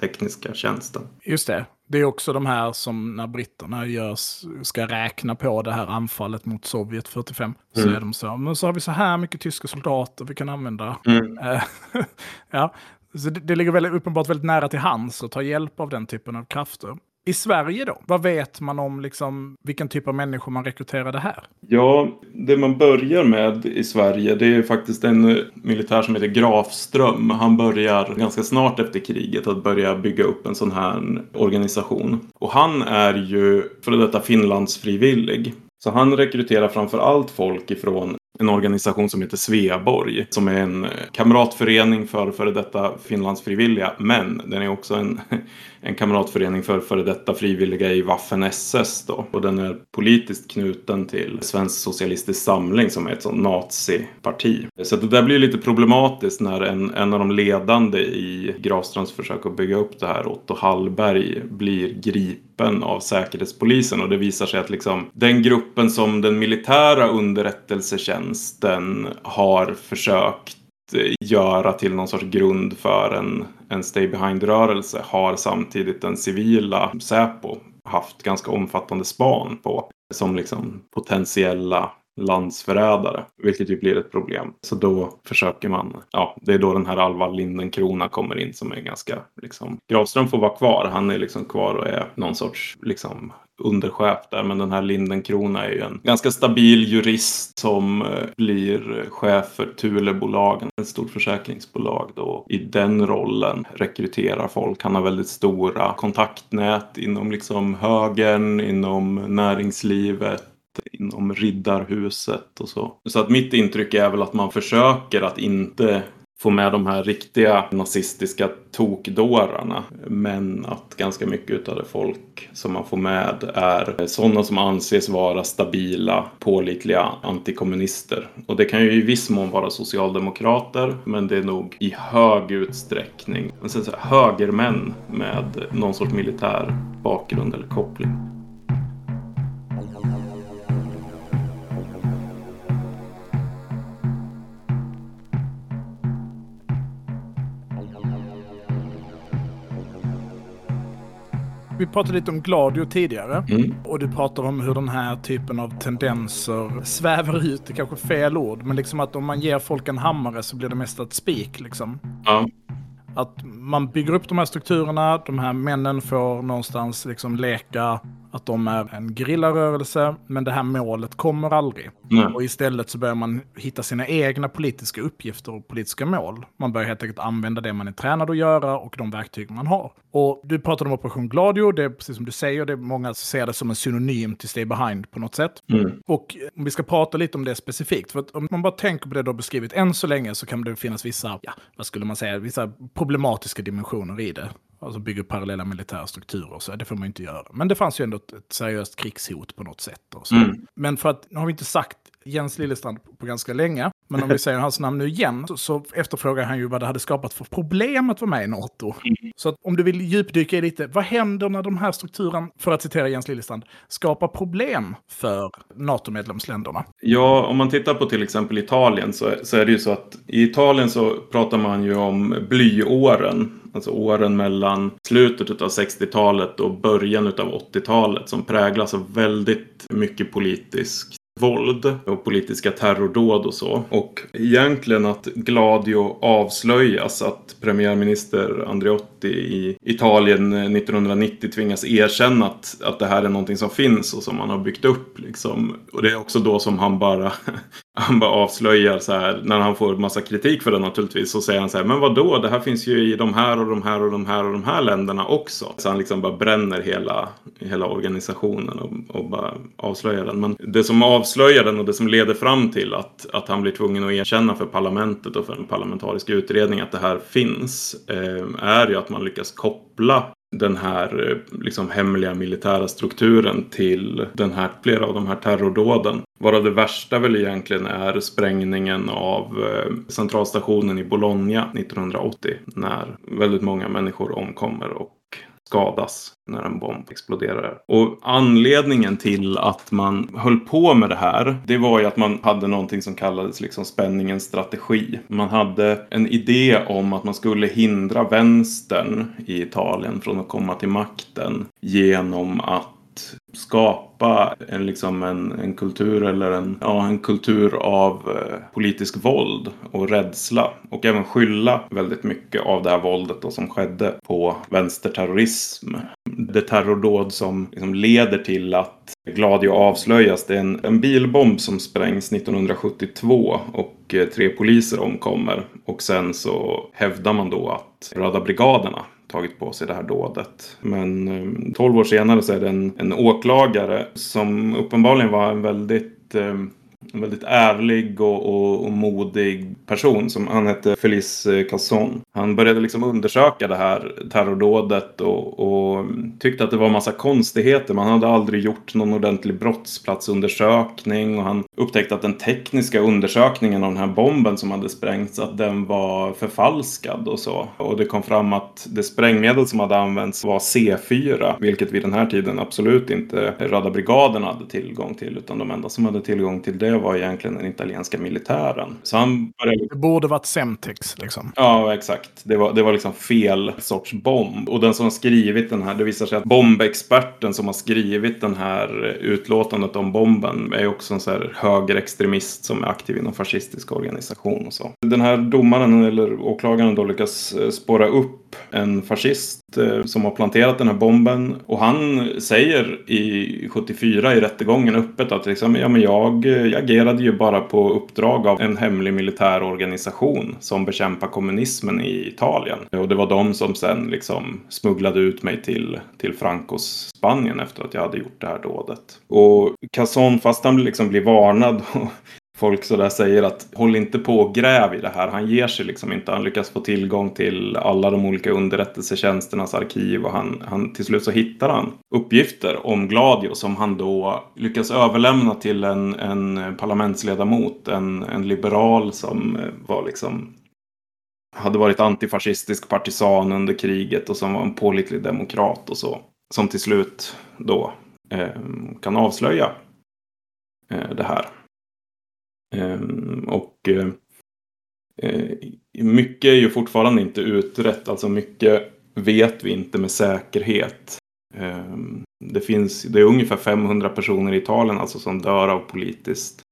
tekniska tjänsten. Just det. Det är också de här som när britterna görs, ska räkna på det här anfallet mot Sovjet 45. Så mm. är de så, men så har vi så här mycket tyska soldater vi kan använda. Mm. Eh, ja, så det, det ligger väldigt, uppenbart väldigt nära till hands att ta hjälp av den typen av krafter. I Sverige då? Vad vet man om liksom, vilken typ av människor man rekryterade här? Ja, det man börjar med i Sverige det är faktiskt en eh, militär som heter Grafström. Han börjar ganska snart efter kriget att börja bygga upp en sån här organisation. Och han är ju före detta Finlandsfrivillig. Så han rekryterar framför allt folk ifrån en organisation som heter Sveaborg som är en eh, kamratförening för före detta Finlandsfrivilliga men den är också en, en kamratförening för före detta frivilliga i Waffen-SS då och den är politiskt knuten till Svensk Socialistisk Samling som är ett sånt naziparti. Så det där blir lite problematiskt när en, en av de ledande i Grafstrands försök att bygga upp det här, Otto Hallberg, blir gripen av Säkerhetspolisen och det visar sig att liksom den gruppen som den militära underrättelsetjänsten har försökt Eh, göra till någon sorts grund för en, en stay behind-rörelse har samtidigt den civila Säpo haft ganska omfattande span på som liksom potentiella landsförrädare, vilket ju blir ett problem. Så då försöker man, ja, det är då den här Alva Lindenkrona kommer in som är ganska, liksom, Gravström får vara kvar, han är liksom kvar och är någon sorts, liksom, underchef där. Men den här Lindenkrona är ju en ganska stabil jurist som eh, blir chef för Thulebolagen, ett stort försäkringsbolag då. I den rollen rekryterar folk. Han har väldigt stora kontaktnät inom liksom högern, inom näringslivet inom riddarhuset och så. Så att mitt intryck är väl att man försöker att inte få med de här riktiga nazistiska tokdårarna. Men att ganska mycket av det folk som man får med är sådana som anses vara stabila, pålitliga antikommunister. Och det kan ju i viss mån vara socialdemokrater, men det är nog i hög utsträckning högermän med någon sorts militär bakgrund eller koppling. Vi pratade lite om Gladio tidigare. Mm. Och du pratar om hur den här typen av tendenser svävar ut, det är kanske fel ord, men liksom att om man ger folk en hammare så blir det mest ett spik liksom. Ja. Att man bygger upp de här strukturerna, de här männen får någonstans liksom leka att de är en gerillarörelse, men det här målet kommer aldrig. Nej. Och istället så börjar man hitta sina egna politiska uppgifter och politiska mål. Man börjar helt enkelt använda det man är tränad att göra och de verktyg man har. Och du pratade om Operation Gladio, det är precis som du säger, det är många ser det som en synonym till Stay Behind på något sätt. Mm. Och om vi ska prata lite om det specifikt, för att om man bara tänker på det du har beskrivit än så länge så kan det finnas vissa, ja, vad skulle man säga, vissa problematiska dimensioner i det. Alltså bygga upp parallella militära strukturer så, det får man inte göra. Men det fanns ju ändå ett, ett seriöst krigshot på något sätt. Och så. Mm. Men för att, nu har vi inte sagt Jens Lillestrand på ganska länge, men om vi säger hans namn nu igen, så, så efterfrågar han ju vad det hade skapat för problem att vara med i NATO. Så om du vill djupdyka i lite, vad händer när de här strukturerna, för att citera Jens Lillestrand, skapar problem för NATO-medlemsländerna? Ja, om man tittar på till exempel Italien så, så är det ju så att i Italien så pratar man ju om blyåren. Alltså åren mellan slutet av 60-talet och början av 80-talet som präglas av väldigt mycket politisk våld och politiska terrordåd och så. Och egentligen att Gladio avslöjas, att premiärminister Andreotti i Italien eh, 1990 tvingas erkänna att, att det här är någonting som finns och som man har byggt upp. Liksom. Och det är också då som han bara, han bara avslöjar så här, när han får massa kritik för det naturligtvis, så säger han så här, men vadå? då? det här finns ju i de här och de här och de här och de här länderna också. Så han liksom bara bränner hela, hela organisationen och, och bara avslöjar den. Men det som avslöjar den och det som leder fram till att, att han blir tvungen att erkänna för parlamentet och för en parlamentarisk utredning att det här finns, eh, är ju att man lyckas koppla den här eh, liksom hemliga militära strukturen till den här, flera av de här terrordåden. Varav det värsta väl egentligen är sprängningen av eh, centralstationen i Bologna 1980 när väldigt många människor omkommer och skadas när en bomb exploderar. Och anledningen till att man höll på med det här, det var ju att man hade någonting som kallades liksom spänningens strategi. Man hade en idé om att man skulle hindra vänstern i Italien från att komma till makten genom att skapa en, liksom en, en kultur eller en, ja, en kultur av eh, politisk våld och rädsla. Och även skylla väldigt mycket av det här våldet då, som skedde på vänsterterrorism. Det terrordåd som liksom leder till att Gladio avslöjas. Det är en, en bilbomb som sprängs 1972 och eh, tre poliser omkommer. Och sen så hävdar man då att Röda brigaderna tagit på sig det här dådet. Men eh, tolv 12 år senare så är det en, en åklagare som uppenbarligen var en väldigt eh, en väldigt ärlig och, och, och, modig person. Som, han hette Felice Casson. Han började liksom undersöka det här terrordådet och, och tyckte att det var massa konstigheter. Man hade aldrig gjort någon ordentlig brottsplatsundersökning och han upptäckte att den tekniska undersökningen av den här bomben som hade sprängts att den var förfalskad och så. Och det kom fram att det sprängmedel som hade använts var C4, vilket vid den här tiden absolut inte Röda brigaden hade tillgång till, utan de enda som hade tillgång till det var egentligen den italienska militären. Så han började... Det borde varit Semtex liksom. Ja, exakt. Det var, det var liksom fel sorts bomb. Och den som har skrivit den här, det visar sig att bombexperten som har skrivit den här utlåtandet om bomben är också en så här högerextremist som är aktiv inom fascistisk organisation och så. Den här domaren eller åklagaren då lyckas spåra upp en fascist eh, som har planterat den här bomben. Och han säger i 74 i rättegången öppet att liksom, ja, men jag, jag agerade ju bara på uppdrag av en hemlig militär organisation som bekämpar kommunismen i Italien. Och det var de som sen liksom smugglade ut mig till, till Francos Spanien efter att jag hade gjort det här dådet. Och Casson, fast han liksom blir varnad folk sådär säger att håll inte på och gräv i det här. Han ger sig liksom inte. Han lyckas få tillgång till alla de olika underrättelsetjänsternas arkiv och han, han, till slut så hittar han uppgifter om Gladio som han då lyckas överlämna till en, en parlamentsledamot, en, en liberal som eh, var liksom hade varit antifascistisk partisan under kriget och som var en pålitlig demokrat och så. Som till slut då eh, kan avslöja eh, det här. Ehm, och eh, mycket är ju fortfarande inte utrett. Alltså mycket vet vi inte med säkerhet. Ehm, det finns, det är ungefär 500 personer i Italien alltså som dör av politiskt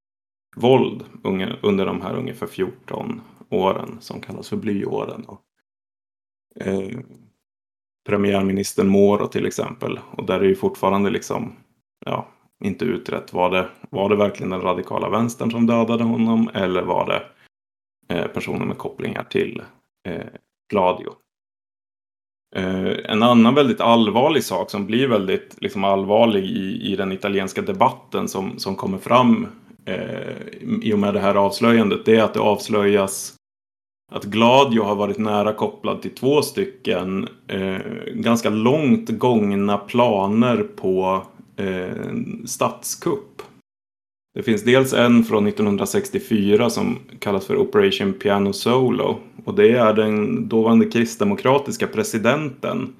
våld under de här ungefär 14 åren som kallas för blyåren. Eh, premiärministern Moro till exempel. Och där är ju fortfarande liksom, ja, inte utrett. Var det, var det verkligen den radikala vänstern som dödade honom eller var det eh, personer med kopplingar till eh, Gladio? Eh, en annan väldigt allvarlig sak som blir väldigt liksom, allvarlig i, i den italienska debatten som, som kommer fram eh, i och med det här avslöjandet det är att det avslöjas att Gladio har varit nära kopplad till två stycken eh, ganska långt gångna planer på eh, statskupp. Det finns dels en från 1964 som kallas för Operation Piano Solo. Och det är den dåvarande kristdemokratiska presidenten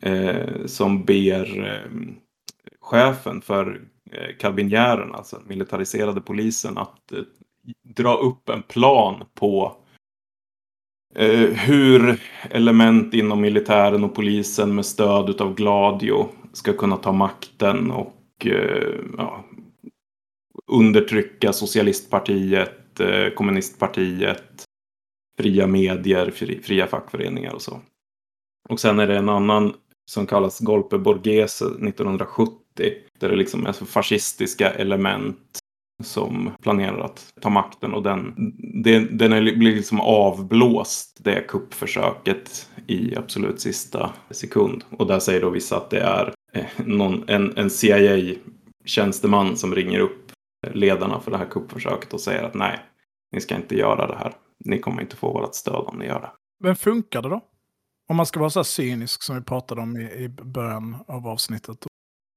eh, som ber eh, chefen för eh, alltså alltså militariserade polisen, att eh, dra upp en plan på eh, hur element inom militären och polisen med stöd av Gladio ska kunna ta makten och eh, ja, undertrycka socialistpartiet, eh, kommunistpartiet, fria medier, fria fackföreningar och så. Och sen är det en annan som kallas Golpe Borghese 1970. Där det liksom är fascistiska element som planerar att ta makten och den, den, den är, blir liksom avblåst det kuppförsöket i absolut sista sekund. Och där säger då vissa att det är någon, en, en CIA-tjänsteman som ringer upp ledarna för det här kuppförsöket och säger att nej, ni ska inte göra det här. Ni kommer inte få vårt stöd om ni gör det. Men funkar det då? Om man ska vara så här cynisk som vi pratade om i, i början av avsnittet.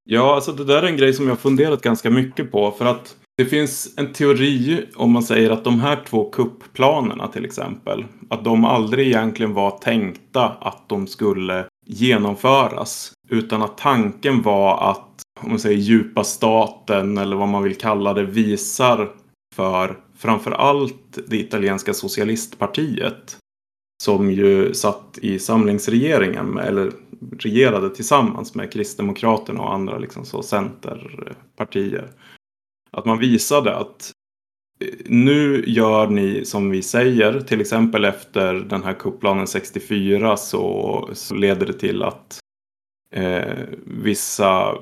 Ja, alltså det där är en grej som jag funderat ganska mycket på. För att det finns en teori om man säger att de här två kuppplanerna till exempel. Att de aldrig egentligen var tänkta att de skulle genomföras. Utan att tanken var att om man säger djupa staten eller vad man vill kalla det visar för framför allt det italienska socialistpartiet som ju satt i samlingsregeringen eller regerade tillsammans med Kristdemokraterna och andra liksom så centerpartier. Att man visade att nu gör ni som vi säger, till exempel efter den här kupplanen 64 så, så leder det till att eh, vissa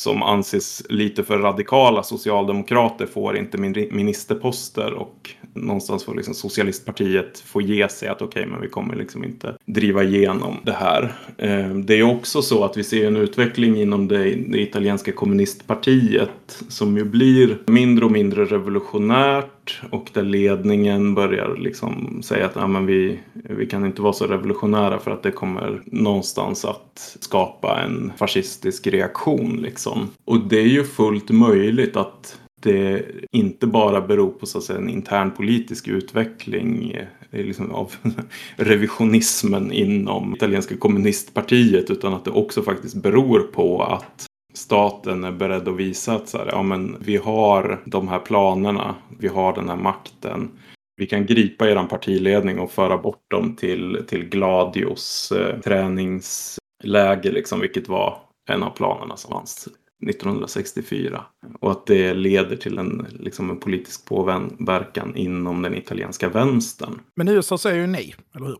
som anses lite för radikala socialdemokrater får inte ministerposter och någonstans får liksom socialistpartiet få ge sig att okej, okay, men vi kommer liksom inte driva igenom det här. Eh, det är också så att vi ser en utveckling inom det, det italienska kommunistpartiet som ju blir mindre och mindre revolutionärt och där ledningen börjar liksom säga att ah, men vi, vi kan inte vara så revolutionära för att det kommer någonstans att skapa en fascistisk reaktion liksom. Och det är ju fullt möjligt att det inte bara beror på så att säga, en intern politisk utveckling eh, liksom av revisionismen inom italienska kommunistpartiet utan att det också faktiskt beror på att staten är beredd att visa att så här, ja, men vi har de här planerna, vi har den här makten. Vi kan gripa er partiledning och föra bort dem till, till Gladios eh, träningsläger, liksom, vilket var en av planerna som fanns 1964. Och att det leder till en, liksom en politisk påverkan inom den italienska vänstern. Men USA säger ju nej, eller hur?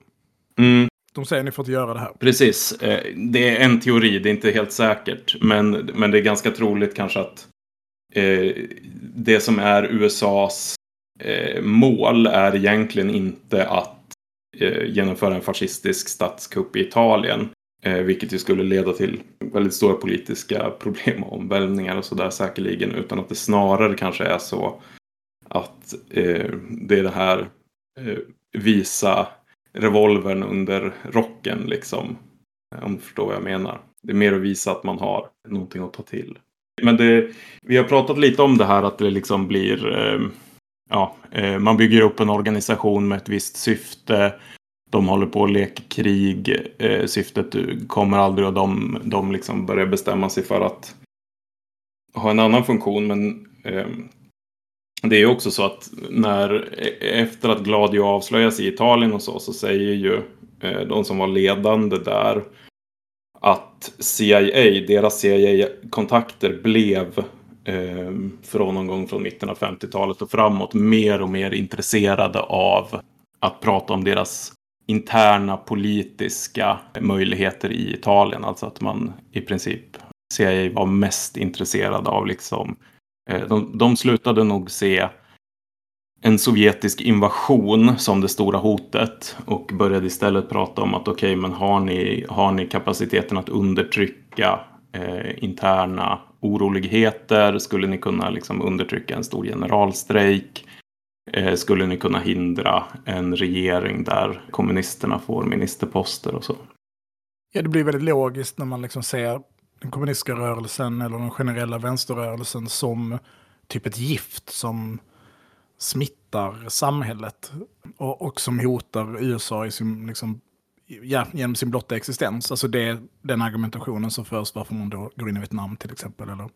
Mm. De säger att ni får inte göra det här. Precis. Eh, det är en teori, det är inte helt säkert. Men, men det är ganska troligt kanske att eh, det som är USAs eh, mål är egentligen inte att eh, genomföra en fascistisk statskupp i Italien. Eh, vilket ju skulle leda till väldigt stora politiska problem och omvälvningar och sådär säkerligen. Utan att det snarare kanske är så att eh, det är det här eh, visa revolvern under rocken liksom. Eh, om du förstår vad jag menar. Det är mer att visa att man har någonting att ta till. Men det, vi har pratat lite om det här att det liksom blir eh, ja, eh, man bygger upp en organisation med ett visst syfte de håller på att leka krig. Eh, syftet kommer aldrig och de, de liksom börjar bestämma sig för att ha en annan funktion. Men eh, det är också så att när e-, efter att Gladio avslöjas i Italien och så, så säger ju eh, de som var ledande där att CIA, deras CIA-kontakter blev eh, från någon gång från mitten av 50-talet och framåt mer och mer intresserade av att prata om deras interna politiska möjligheter i Italien. Alltså att man i princip CIA var mest intresserad av liksom eh, de, de slutade nog se en sovjetisk invasion som det stora hotet och började istället prata om att okej, okay, men har ni, har ni kapaciteten att undertrycka eh, interna oroligheter? Skulle ni kunna liksom undertrycka en stor generalstrejk? Eh, skulle ni kunna hindra en regering där kommunisterna får ministerposter och så? Ja, det blir väldigt logiskt när man liksom ser den kommunistiska rörelsen eller den generella vänsterrörelsen som typ ett gift som smittar samhället och, och som hotar USA i sin, liksom, ja, genom sin blotta existens. Alltså det den argumentationen som förs varför man då går in i Vietnam till exempel, eller,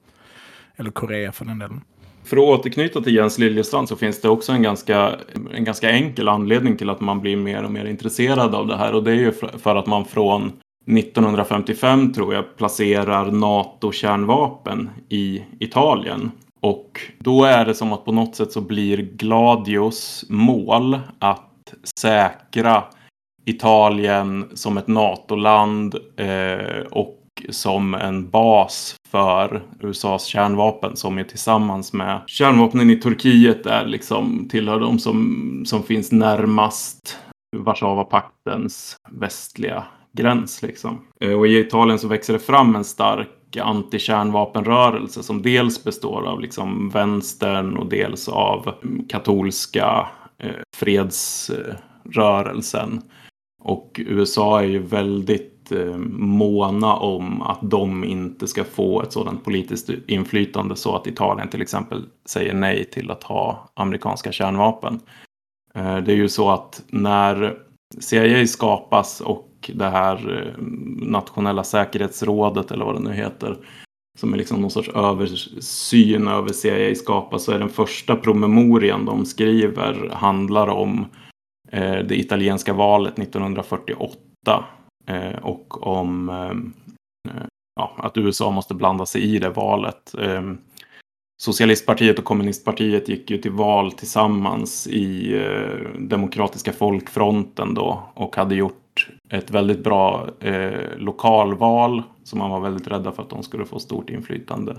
eller Korea för den delen. För att återknyta till Jens Liljestrand så finns det också en ganska, en ganska enkel anledning till att man blir mer och mer intresserad av det här. Och det är ju för att man från 1955 tror jag placerar NATO-kärnvapen i Italien. Och då är det som att på något sätt så blir Gladios mål att säkra Italien som ett NATO-land eh, och som en bas för USAs kärnvapen som är tillsammans med kärnvapnen i Turkiet är liksom tillhör de som, som finns närmast Warszawapaktens västliga gräns. Liksom. Eh, och i Italien så växer det fram en stark antikärnvapenrörelse som dels består av liksom vänstern och dels av katolska eh, fredsrörelsen. Och USA är ju väldigt Eh, måna om att de inte ska få ett sådant politiskt inflytande så att Italien till exempel säger nej till att ha amerikanska kärnvapen. Eh, det är ju så att när CIA skapas och det här eh, nationella säkerhetsrådet eller vad det nu heter som är liksom någon sorts översyn över CIA skapas så är den första promemorian de skriver handlar om det italienska valet 1948 Eh, och om ehm, eh, ja, att USA måste blanda sig i det valet. Eh, Socialistpartiet och kommunistpartiet gick ju till val tillsammans i eh, Demokratiska folkfronten då och hade gjort ett väldigt bra eh, lokalval som man var väldigt rädda för att de skulle få stort inflytande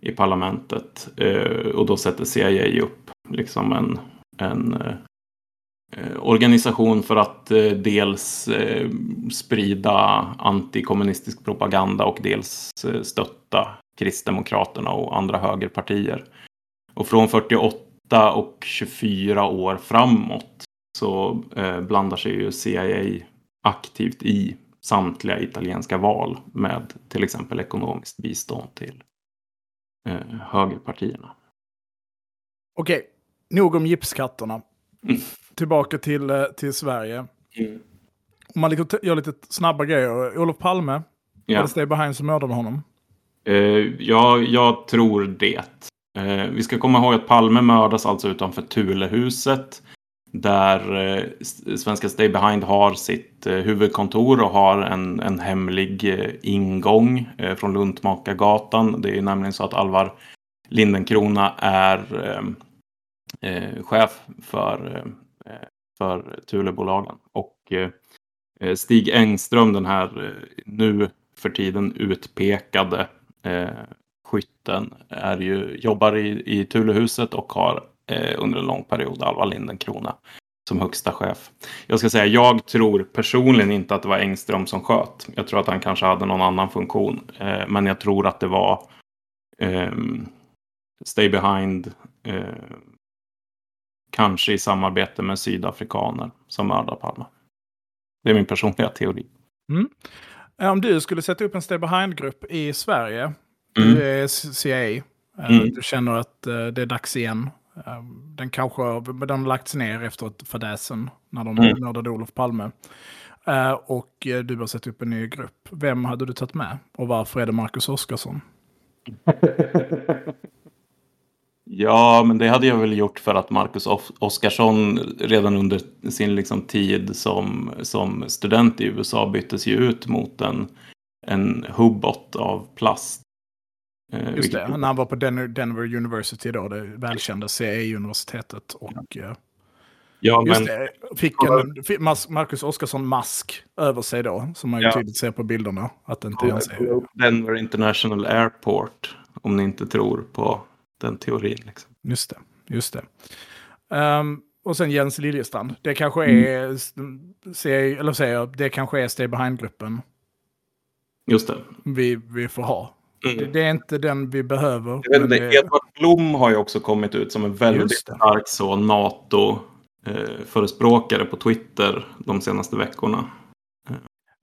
i parlamentet. Eh, och då sätter CIA upp liksom en, en eh, organisation för att eh, dels eh, sprida antikommunistisk propaganda och dels eh, stötta Kristdemokraterna och andra högerpartier. Och från 48 och 24 år framåt så eh, blandar sig ju CIA aktivt i samtliga italienska val med till exempel ekonomiskt bistånd till eh, högerpartierna. Okej, nog om gipskatterna. Mm. Tillbaka till, eh, till Sverige. Mm. Om man liksom gör lite snabba grejer. Olof Palme, ja. var det Stay Behind som mördade honom? Uh, ja, jag tror det. Uh, vi ska komma ihåg att Palme mördas alltså utanför Tulehuset där eh, svenska Stay Behind har sitt eh, huvudkontor och har en, en hemlig ingång från Luntmakargatan. Det är nämligen så att Alvar Lindenkrona är chef för, för Thulebolagen. Och eh, eh, Stig Engström, den här eh, nu för tiden utpekade skytten, är ju, jobbar i, i Thulehuset och har under en lång period, Alva Lindenkrona, som högsta chef. Jag ska säga, jag tror personligen inte att det var Engström som sköt. Jag tror att han kanske hade någon annan funktion. Eh, men jag tror att det var eh, Stay Behind, eh, kanske i samarbete med sydafrikaner som mördar Palme. Det är min personliga teori. Mm. Om du skulle sätta upp en Stay Behind-grupp i Sverige, mm. du är CIA, eh, mm. du känner att eh, det är dags igen. Den kanske den har lagts ner efter fadäsen när de mm. mördade Olof Palme. Och eh, du har satt upp en ny grupp. Vem hade du tagit med? Och varför är det Marcus Oskarsson? ja, men det hade jag väl gjort för att Marcus Oskarsson redan under sin liksom, tid som, som student i USA byttes ju ut mot en en hubbot av plast. Eh, Just det, när han var på Denver University då, det välkända CE-universitetet. Och eh, ja, just men... det, fick en Marcus Oskarsson-mask över sig då, som man ju ja. tydligt ser på bilderna. Att inte ens är... Denver International Airport, om ni inte tror på den teorin. Liksom. Just det, just det. Um, och sen Jens Liljestrand. Det kanske är, mm. eller säger jag, det kanske är Stay Behind-gruppen. Just det. Vi, vi får ha. Mm. Det, det, är inte den vi behöver. Jag vet det... Edvard Blom har ju också kommit ut som en väldigt stark så NATO-förespråkare eh, på Twitter de senaste veckorna.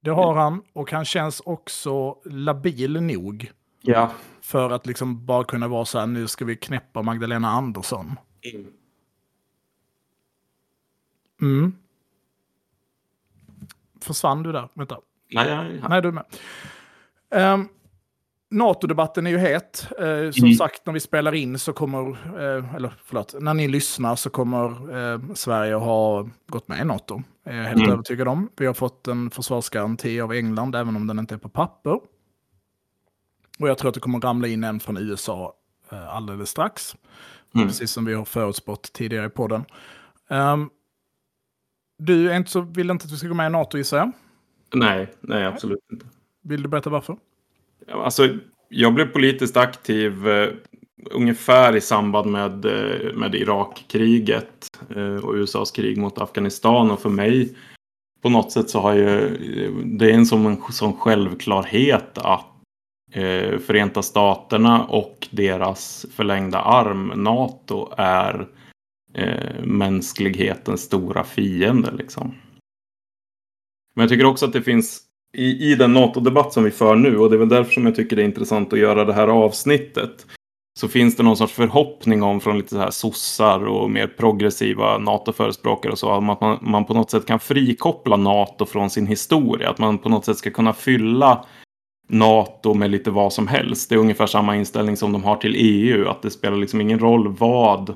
Det har han och han känns också labil nog. Ja. För att liksom bara kunna vara så här, nu ska vi knäppa Magdalena Andersson. Mm. Mm. Försvann du där? Vänta. Nej, jag Nej, du är med. Um, NATO-debatten är ju het. Eh, som mm. sagt, när vi spelar in så kommer, eh, eller förlåt, när ni lyssnar så kommer eh, Sverige ha gått med i NATO. är jag helt mm. övertygad om. Vi har fått en försvarsgaranti av England, även om den inte är på papper. Och jag tror att det kommer ramla in en från USA eh, alldeles strax. Mm. Precis som vi har förutspått tidigare i podden. Um, du är inte så, vill inte att vi ska gå med i NATO gissar jag? Nej, nej absolut inte. Vill du berätta varför? Alltså, jag blev politiskt aktiv eh, ungefär i samband med, eh, med Irakkriget eh, och USAs krig mot Afghanistan. Och för mig på något sätt så har ju det är en sån, en sån självklarhet att eh, Förenta Staterna och deras förlängda arm NATO är eh, mänsklighetens stora fiende. Liksom. Men jag tycker också att det finns i, i den NATO-debatt som vi för nu, och det är väl därför som jag tycker det är intressant att göra det här avsnittet, så finns det någon sorts förhoppning om från lite så här sossar och mer progressiva NATO-förespråkare och så, att man, man på något sätt kan frikoppla NATO från sin historia, att man på något sätt ska kunna fylla NATO med lite vad som helst. Det är ungefär samma inställning som de har till EU, att det spelar liksom ingen roll vad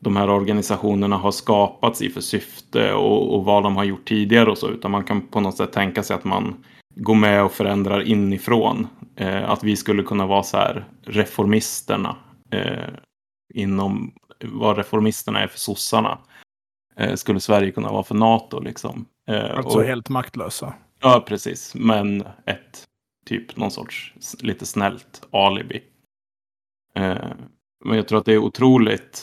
de här organisationerna har skapats i för syfte och, och, vad de har gjort tidigare och så, utan man kan på något sätt tänka sig att man går med och förändrar inifrån. Eh, att vi skulle kunna vara så här reformisterna eh, inom vad reformisterna är för sossarna. Eh, skulle Sverige kunna vara för NATO liksom. Eh, alltså och, helt maktlösa. Ja, precis. Men ett typ någon sorts lite snällt alibi. Eh, men jag tror att det är otroligt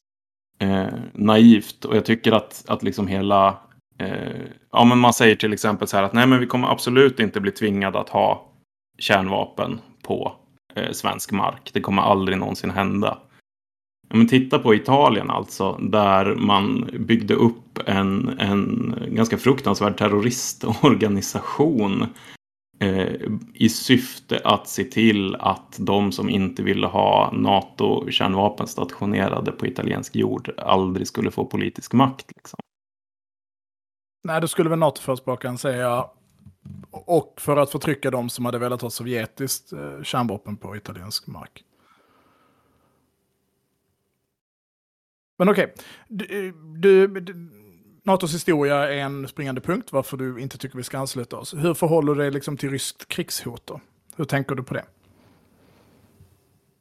eh, naivt och jag tycker att, att liksom hela eh, ja men man säger till exempel så här att nej men vi kommer absolut inte bli tvingade att ha kärnvapen på eh, svensk mark. Det kommer aldrig någonsin hända. Men titta på Italien alltså, där man byggde upp en, en ganska fruktansvärd terroristorganisation Eh, i syfte att se till att de som inte ville ha NATO-kärnvapen stationerade på italiensk jord aldrig skulle få politisk makt. Liksom. Nej, då skulle väl NATO-förespråkaren säga och för att förtrycka de som hade velat ha sovjetiskt eh, kärnvapen på italiensk mark. Men okej, okay. du, du, NATOs historia är en springande punkt varför du inte tycker vi ska ansluta oss. Hur förhåller du dig liksom till ryskt krigshot då? Hur tänker du på det?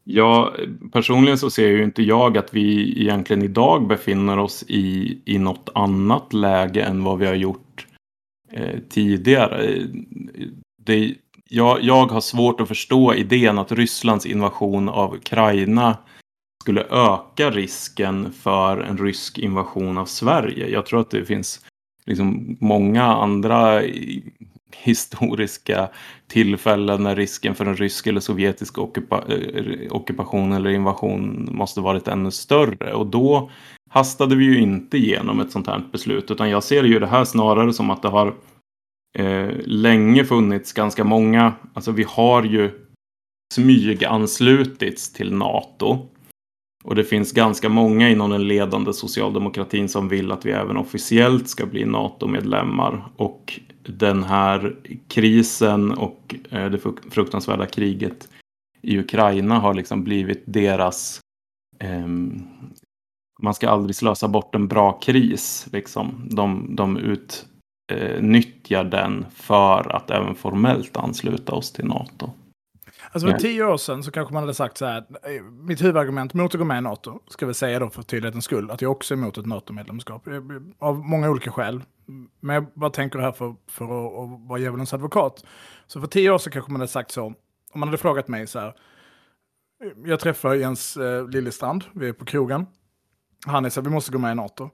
Ja, personligen så ser ju inte jag att vi egentligen idag befinner oss i, i något annat läge än vad vi har gjort eh, tidigare. Det, jag, jag har svårt att förstå idén att Rysslands invasion av Ukraina skulle öka risken för en rysk invasion av Sverige. Jag tror att det finns liksom många andra historiska tillfällen när risken för en rysk eller sovjetisk ockupa eh, ockupation eller invasion måste varit ännu större. Och då hastade vi ju inte igenom ett sånt här beslut, utan jag ser ju det här snarare som att det har eh, länge funnits ganska många, alltså vi har ju smyganslutits till NATO. Och det finns ganska många inom den ledande socialdemokratin som vill att vi även officiellt ska bli NATO-medlemmar. Och den här krisen och eh, det fruktansvärda kriget i Ukraina har liksom blivit deras... Eh, man ska aldrig slösa bort en bra kris. Liksom. De, de eh, den för att även formellt ansluta oss till NATO. Alltså för tio år sedan så kanske man hade sagt så här, eh, mitt huvudargument mot att gå med i NATO, ska vi säga då för tydlighetens skull, att jag också är emot ett NATO-medlemskap. Eh, av många olika skäl. Men jag bara tänker här för, för att, att vara djävulens advokat. Så för tio år sedan kanske man hade sagt så, om man hade frågat mig så här, eh, jag träffar Jens eh, Liljestrand, vi är på krogen. Han är så här, vi måste gå med i NATO.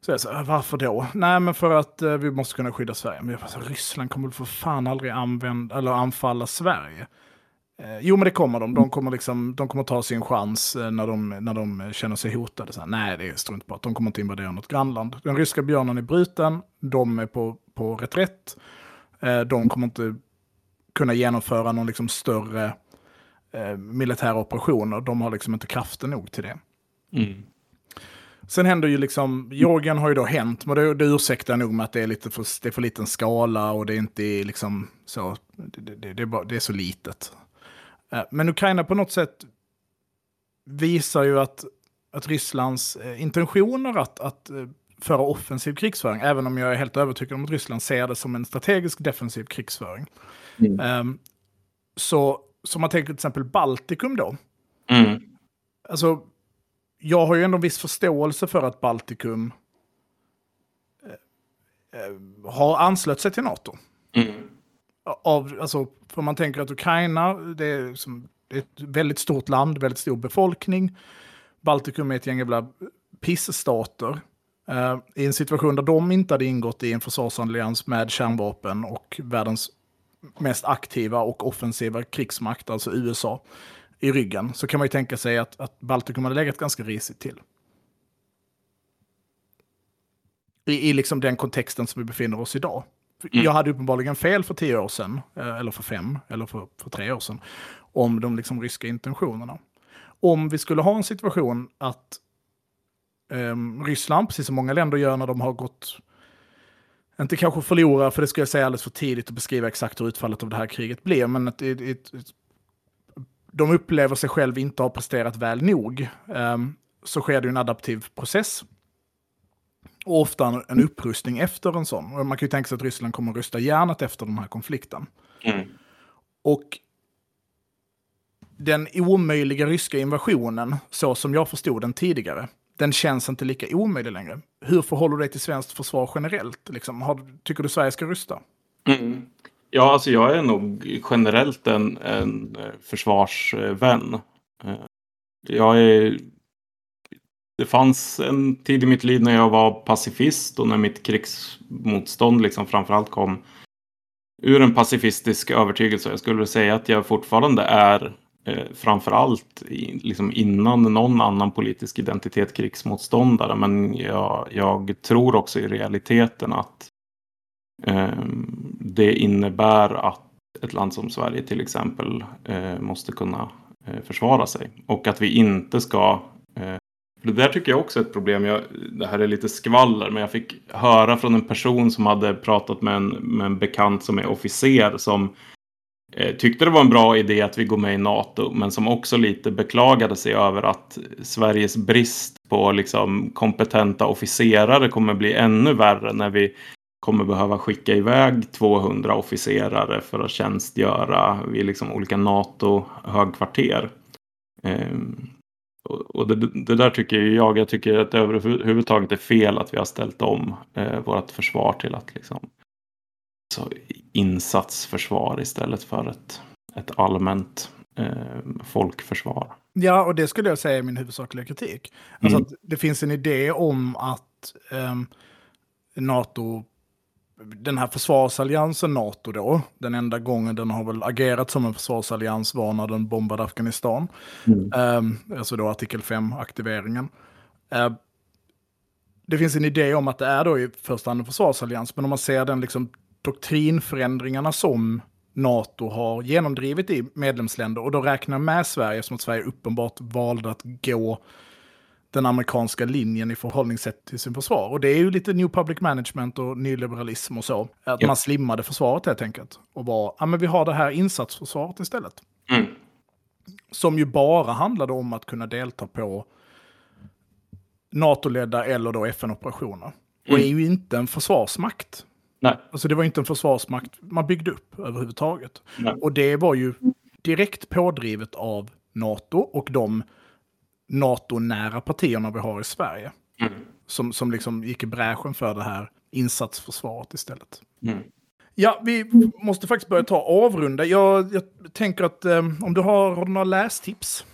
Så jag sa, varför då? Nej, men för att eh, vi måste kunna skydda Sverige. Men jag bara, så, Ryssland kommer för fan aldrig använda, eller anfalla Sverige. Eh, jo, men det kommer de. De kommer, liksom, de kommer ta sin chans eh, när, de, när de känner sig hotade. Så här, nej, det är struntprat. De kommer inte invadera något grannland. Den ryska björnen är bruten. De är på, på reträtt. Eh, de kommer inte kunna genomföra någon liksom större eh, militära operationer. De har liksom inte kraften nog till det. Mm. Sen händer ju liksom, Georgien har ju då hänt, men det, det ursäktar nog med att det är lite för, det är för liten skala och det är inte liksom så, det, det, det är, bara, det är så litet. Eh, men Ukraina på något sätt visar ju att, att Rysslands eh, intentioner att, att eh, föra offensiv krigsföring, även om jag är helt övertygad om att Ryssland ser det som en strategisk defensiv krigsföring. Mm. Um, så, så man tänker till exempel Baltikum då. Mm. Alltså, jag har ju ändå en viss förståelse för att Baltikum eh, har anslöt sig till NATO. Mm. Av, alltså, för man tänker att Ukraina, det är, som, det är ett väldigt stort land, väldigt stor befolkning. Baltikum är ett gäng jävla pissstater. Uh, I en situation där de inte hade ingått i en försvarsallians med kärnvapen och världens mest aktiva och offensiva krigsmakt, alltså USA, i ryggen, så kan man ju tänka sig att, att Baltikum hade legat ganska risigt till. I, I liksom den kontexten som vi befinner oss idag. Mm. Jag hade uppenbarligen fel för tio år sedan, eh, eller för fem, eller för, för tre år sedan, om de liksom ryska intentionerna. Om vi skulle ha en situation att um, Ryssland, precis som många länder gör när de har gått, inte kanske förlorar, för det skulle jag säga alldeles för tidigt att beskriva exakt hur utfallet av det här kriget blev, men ett, ett, ett, de upplever sig själv inte ha presterat väl nog, um, så sker det en adaptiv process och ofta en upprustning efter en sån. Man kan ju tänka sig att Ryssland kommer att rusta järnet efter den här konflikten. Mm. Och den omöjliga ryska invasionen, så som jag förstod den tidigare, den känns inte lika omöjlig längre. Hur förhåller du dig till svenskt försvar generellt? Liksom, har, tycker du Sverige ska rusta? Mm. Ja, alltså jag är nog generellt en, en försvarsvän. Eh, jag är det fanns en tid i mitt liv när jag var pacifist och när mitt krigsmotstånd liksom framförallt kom ur en pacifistisk övertygelse. Jag skulle säga att jag fortfarande är eh, framförallt i, liksom innan någon annan politisk identitet krigsmotståndare. Men jag, jag tror också i realiteten att eh, det innebär att ett land som Sverige till exempel eh, måste kunna eh, försvara sig. Och att vi inte ska det där tycker jag också är ett problem. Jag, det här är lite skvaller, men jag fick höra från en person som hade pratat med en, med en bekant som är officer som eh, tyckte det var en bra idé att vi går med i NATO, men som också lite beklagade sig över att Sveriges brist på liksom, kompetenta officerare kommer bli ännu värre när vi kommer behöva skicka iväg 200 officerare för att tjänstgöra vid liksom, olika NATO-högkvarter. Eh, och det, det, där tycker jag, jag tycker att det överhuvudtaget är fel att vi har ställt om eh, vårt försvar till att liksom så insatsförsvar istället för ett, ett allmänt eh, folkförsvar. Ja, och det skulle jag säga är min huvudsakliga kritik. Alltså mm. att det finns en idé om att eh, NATO den här försvarsalliansen NATO då, den enda gången den har väl agerat som en försvarsallians var när den bombade Afghanistan. Mm. Eh, alltså då artikel 5-aktiveringen. Eh, det finns en idé om att det är då i första hand en försvarsallians, men om man ser den liksom doktrinförändringarna som NATO har genomdrivit i medlemsländer, och då räknar med Sverige som att Sverige uppenbart valde att gå den amerikanska linjen i förhållningssätt till sin försvar. Och det är ju lite new public management och nyliberalism och så. Att ja. man slimmade försvaret helt enkelt. Och var, ja men vi har det här insatsförsvaret istället. Mm. Som ju bara handlade om att kunna delta på NATO-ledda eller då FN-operationer. Mm. Och är ju inte en försvarsmakt. Nej. Alltså det var inte en försvarsmakt man byggde upp överhuvudtaget. Nej. Och det var ju direkt pådrivet av NATO och de NATO-nära partierna vi har i Sverige. Mm. Som, som liksom gick i bräschen för det här insatsförsvaret istället. Mm. Ja, vi måste faktiskt börja ta avrunda. Jag, jag tänker att eh, om du har, har du några lästips?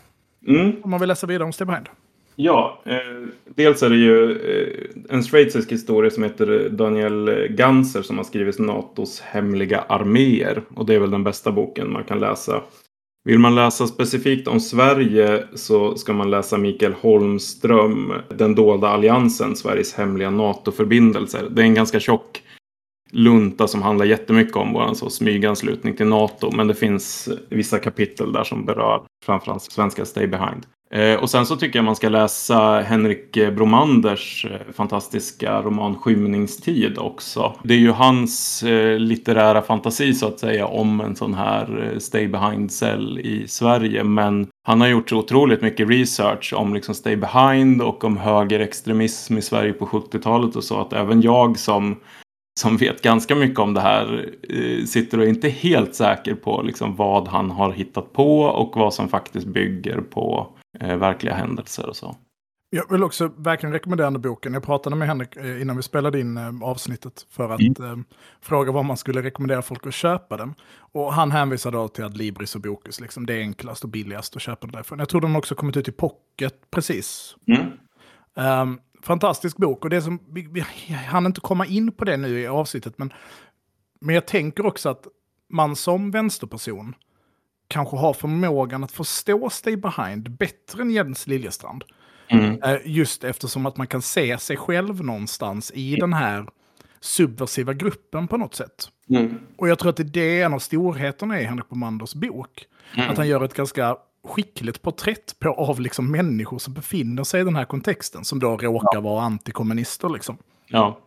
Mm. Om man vill läsa vidare om Stay Behind. Ja, eh, dels är det ju eh, en schweizisk historia som heter Daniel Ganser som har skrivit NATOs hemliga arméer. Och det är väl den bästa boken man kan läsa. Vill man läsa specifikt om Sverige så ska man läsa Mikael Holmström, Den dolda alliansen, Sveriges hemliga NATO-förbindelser. Det är en ganska tjock lunta som handlar jättemycket om vår så smyganslutning till NATO. Men det finns vissa kapitel där som berör framförallt svenska Stay Behind. Eh, och sen så tycker jag man ska läsa Henrik Bromanders eh, fantastiska roman Skymningstid också. Det är ju hans eh, litterära fantasi så att säga om en sån här Stay Behind-cell i Sverige. Men han har gjort så otroligt mycket research om liksom Stay Behind och om högerextremism i Sverige på 70-talet och så att även jag som som vet ganska mycket om det här sitter och är inte helt säker på liksom vad han har hittat på och vad som faktiskt bygger på eh, verkliga händelser och så. Jag vill också verkligen rekommendera den boken. Jag pratade med Henrik eh, innan vi spelade in eh, avsnittet för att eh, fråga vad man skulle rekommendera folk att köpa den. Och han hänvisar då till att Libris och Bokus, liksom, det är enklast och billigast att köpa den därifrån. Jag tror de också kommit ut i pocket precis. Mm. Ehm, fantastisk bok och det som, vi, vi hann inte komma in på det nu i avsnittet, men, men jag tänker också att man som vänsterperson kanske har förmågan att förstå Stay Behind bättre än Jens Liljestrand. Mm. Eh, Just eftersom att man kan se sig själv någonstans i den här subversiva gruppen på något sätt. Mm. Och jag tror att det är en av storheterna i Henrik Bomanders bok. Mm. Att han gör ett ganska skickligt porträtt på, av liksom människor som befinner sig i den här kontexten. Som då råkar vara antikommunister liksom. Ja.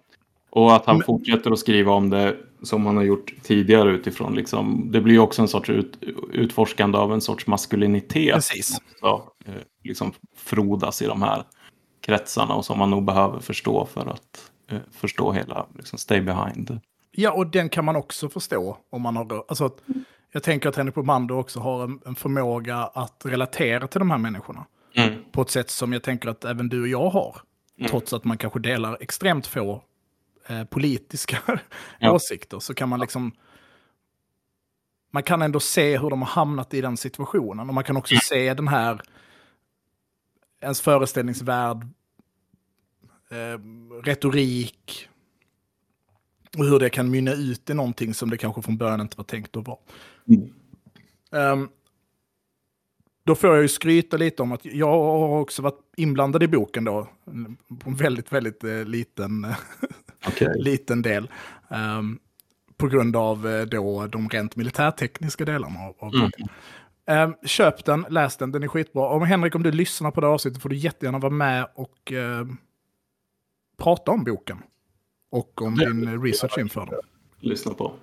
Och att han Men- fortsätter att skriva om det som han har gjort tidigare utifrån liksom. Det blir också en sorts ut, utforskande av en sorts maskulinitet. Precis. Så, eh, liksom frodas i de här kretsarna och som man nog behöver förstå för att eh, förstå hela liksom, Stay Behind. Ja, och den kan man också förstå om man har... Alltså, att, jag tänker att Henrik Bomander också har en, en förmåga att relatera till de här människorna. Mm. På ett sätt som jag tänker att även du och jag har. Mm. Trots att man kanske delar extremt få eh, politiska Ja. åsikter så kan man liksom... Man kan ändå se hur de har hamnat i den situationen. Och man kan också se den här... Ens föreställningsvärld, eh, retorik, och hur det kan mynna ut i någonting som det kanske från början inte var tänkt att vara. Mm. Ehm, då får jag ju skryta lite om att jag har också varit inblandad i boken då. På en väldigt, väldigt eh, liten, Okej. liten del. Ehm, på grund av eh, då de rent militärtekniska delarna av, av Mm. Ehm, köp den, läs den, den är skitbra. Och Henrik, om du lyssnar på det avsnittet får du jättegärna vara med och ehm, prata om boken. Och om Det- din eh, research inför den. Lyssna på.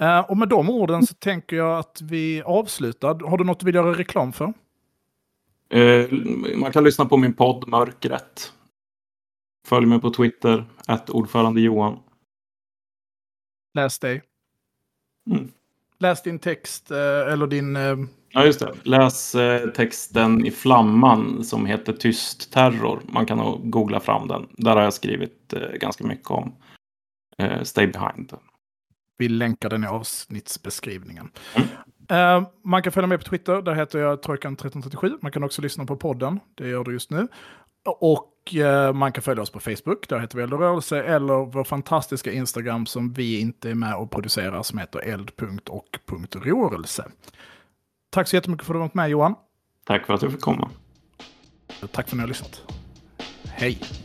Eh, och med de orden så tänker jag att vi avslutar. Har du något du vill göra reklam för? Eh, man kan lyssna på min podd Mörkret. Följ mig på Twitter, att ordförande Johan. Läs dig. Mm. Läs din text eh, eller din... Eh, Ja, just det. Läs eh, texten i Flamman som heter Tyst terror. Man kan nog googla fram den. Där har jag skrivit ganska mycket om Stay Behind. vi länkar den i avsnittsbeskrivningen. Mm. Eh, man kan följa med på Twitter, där heter jag Trojkan1337. Man kan också lyssna på podden, det gör du just nu. Och eh, man kan följa oss på Facebook, där heter vi Eld och rörelse, eller vår fantastiska Instagram som vi inte är med och producerar, som heter eld.och.rörelse. Tack så jättemycket för att du varit med Johan. Tack för att du fick komma. Tack för att ni har lyssnat. Hej!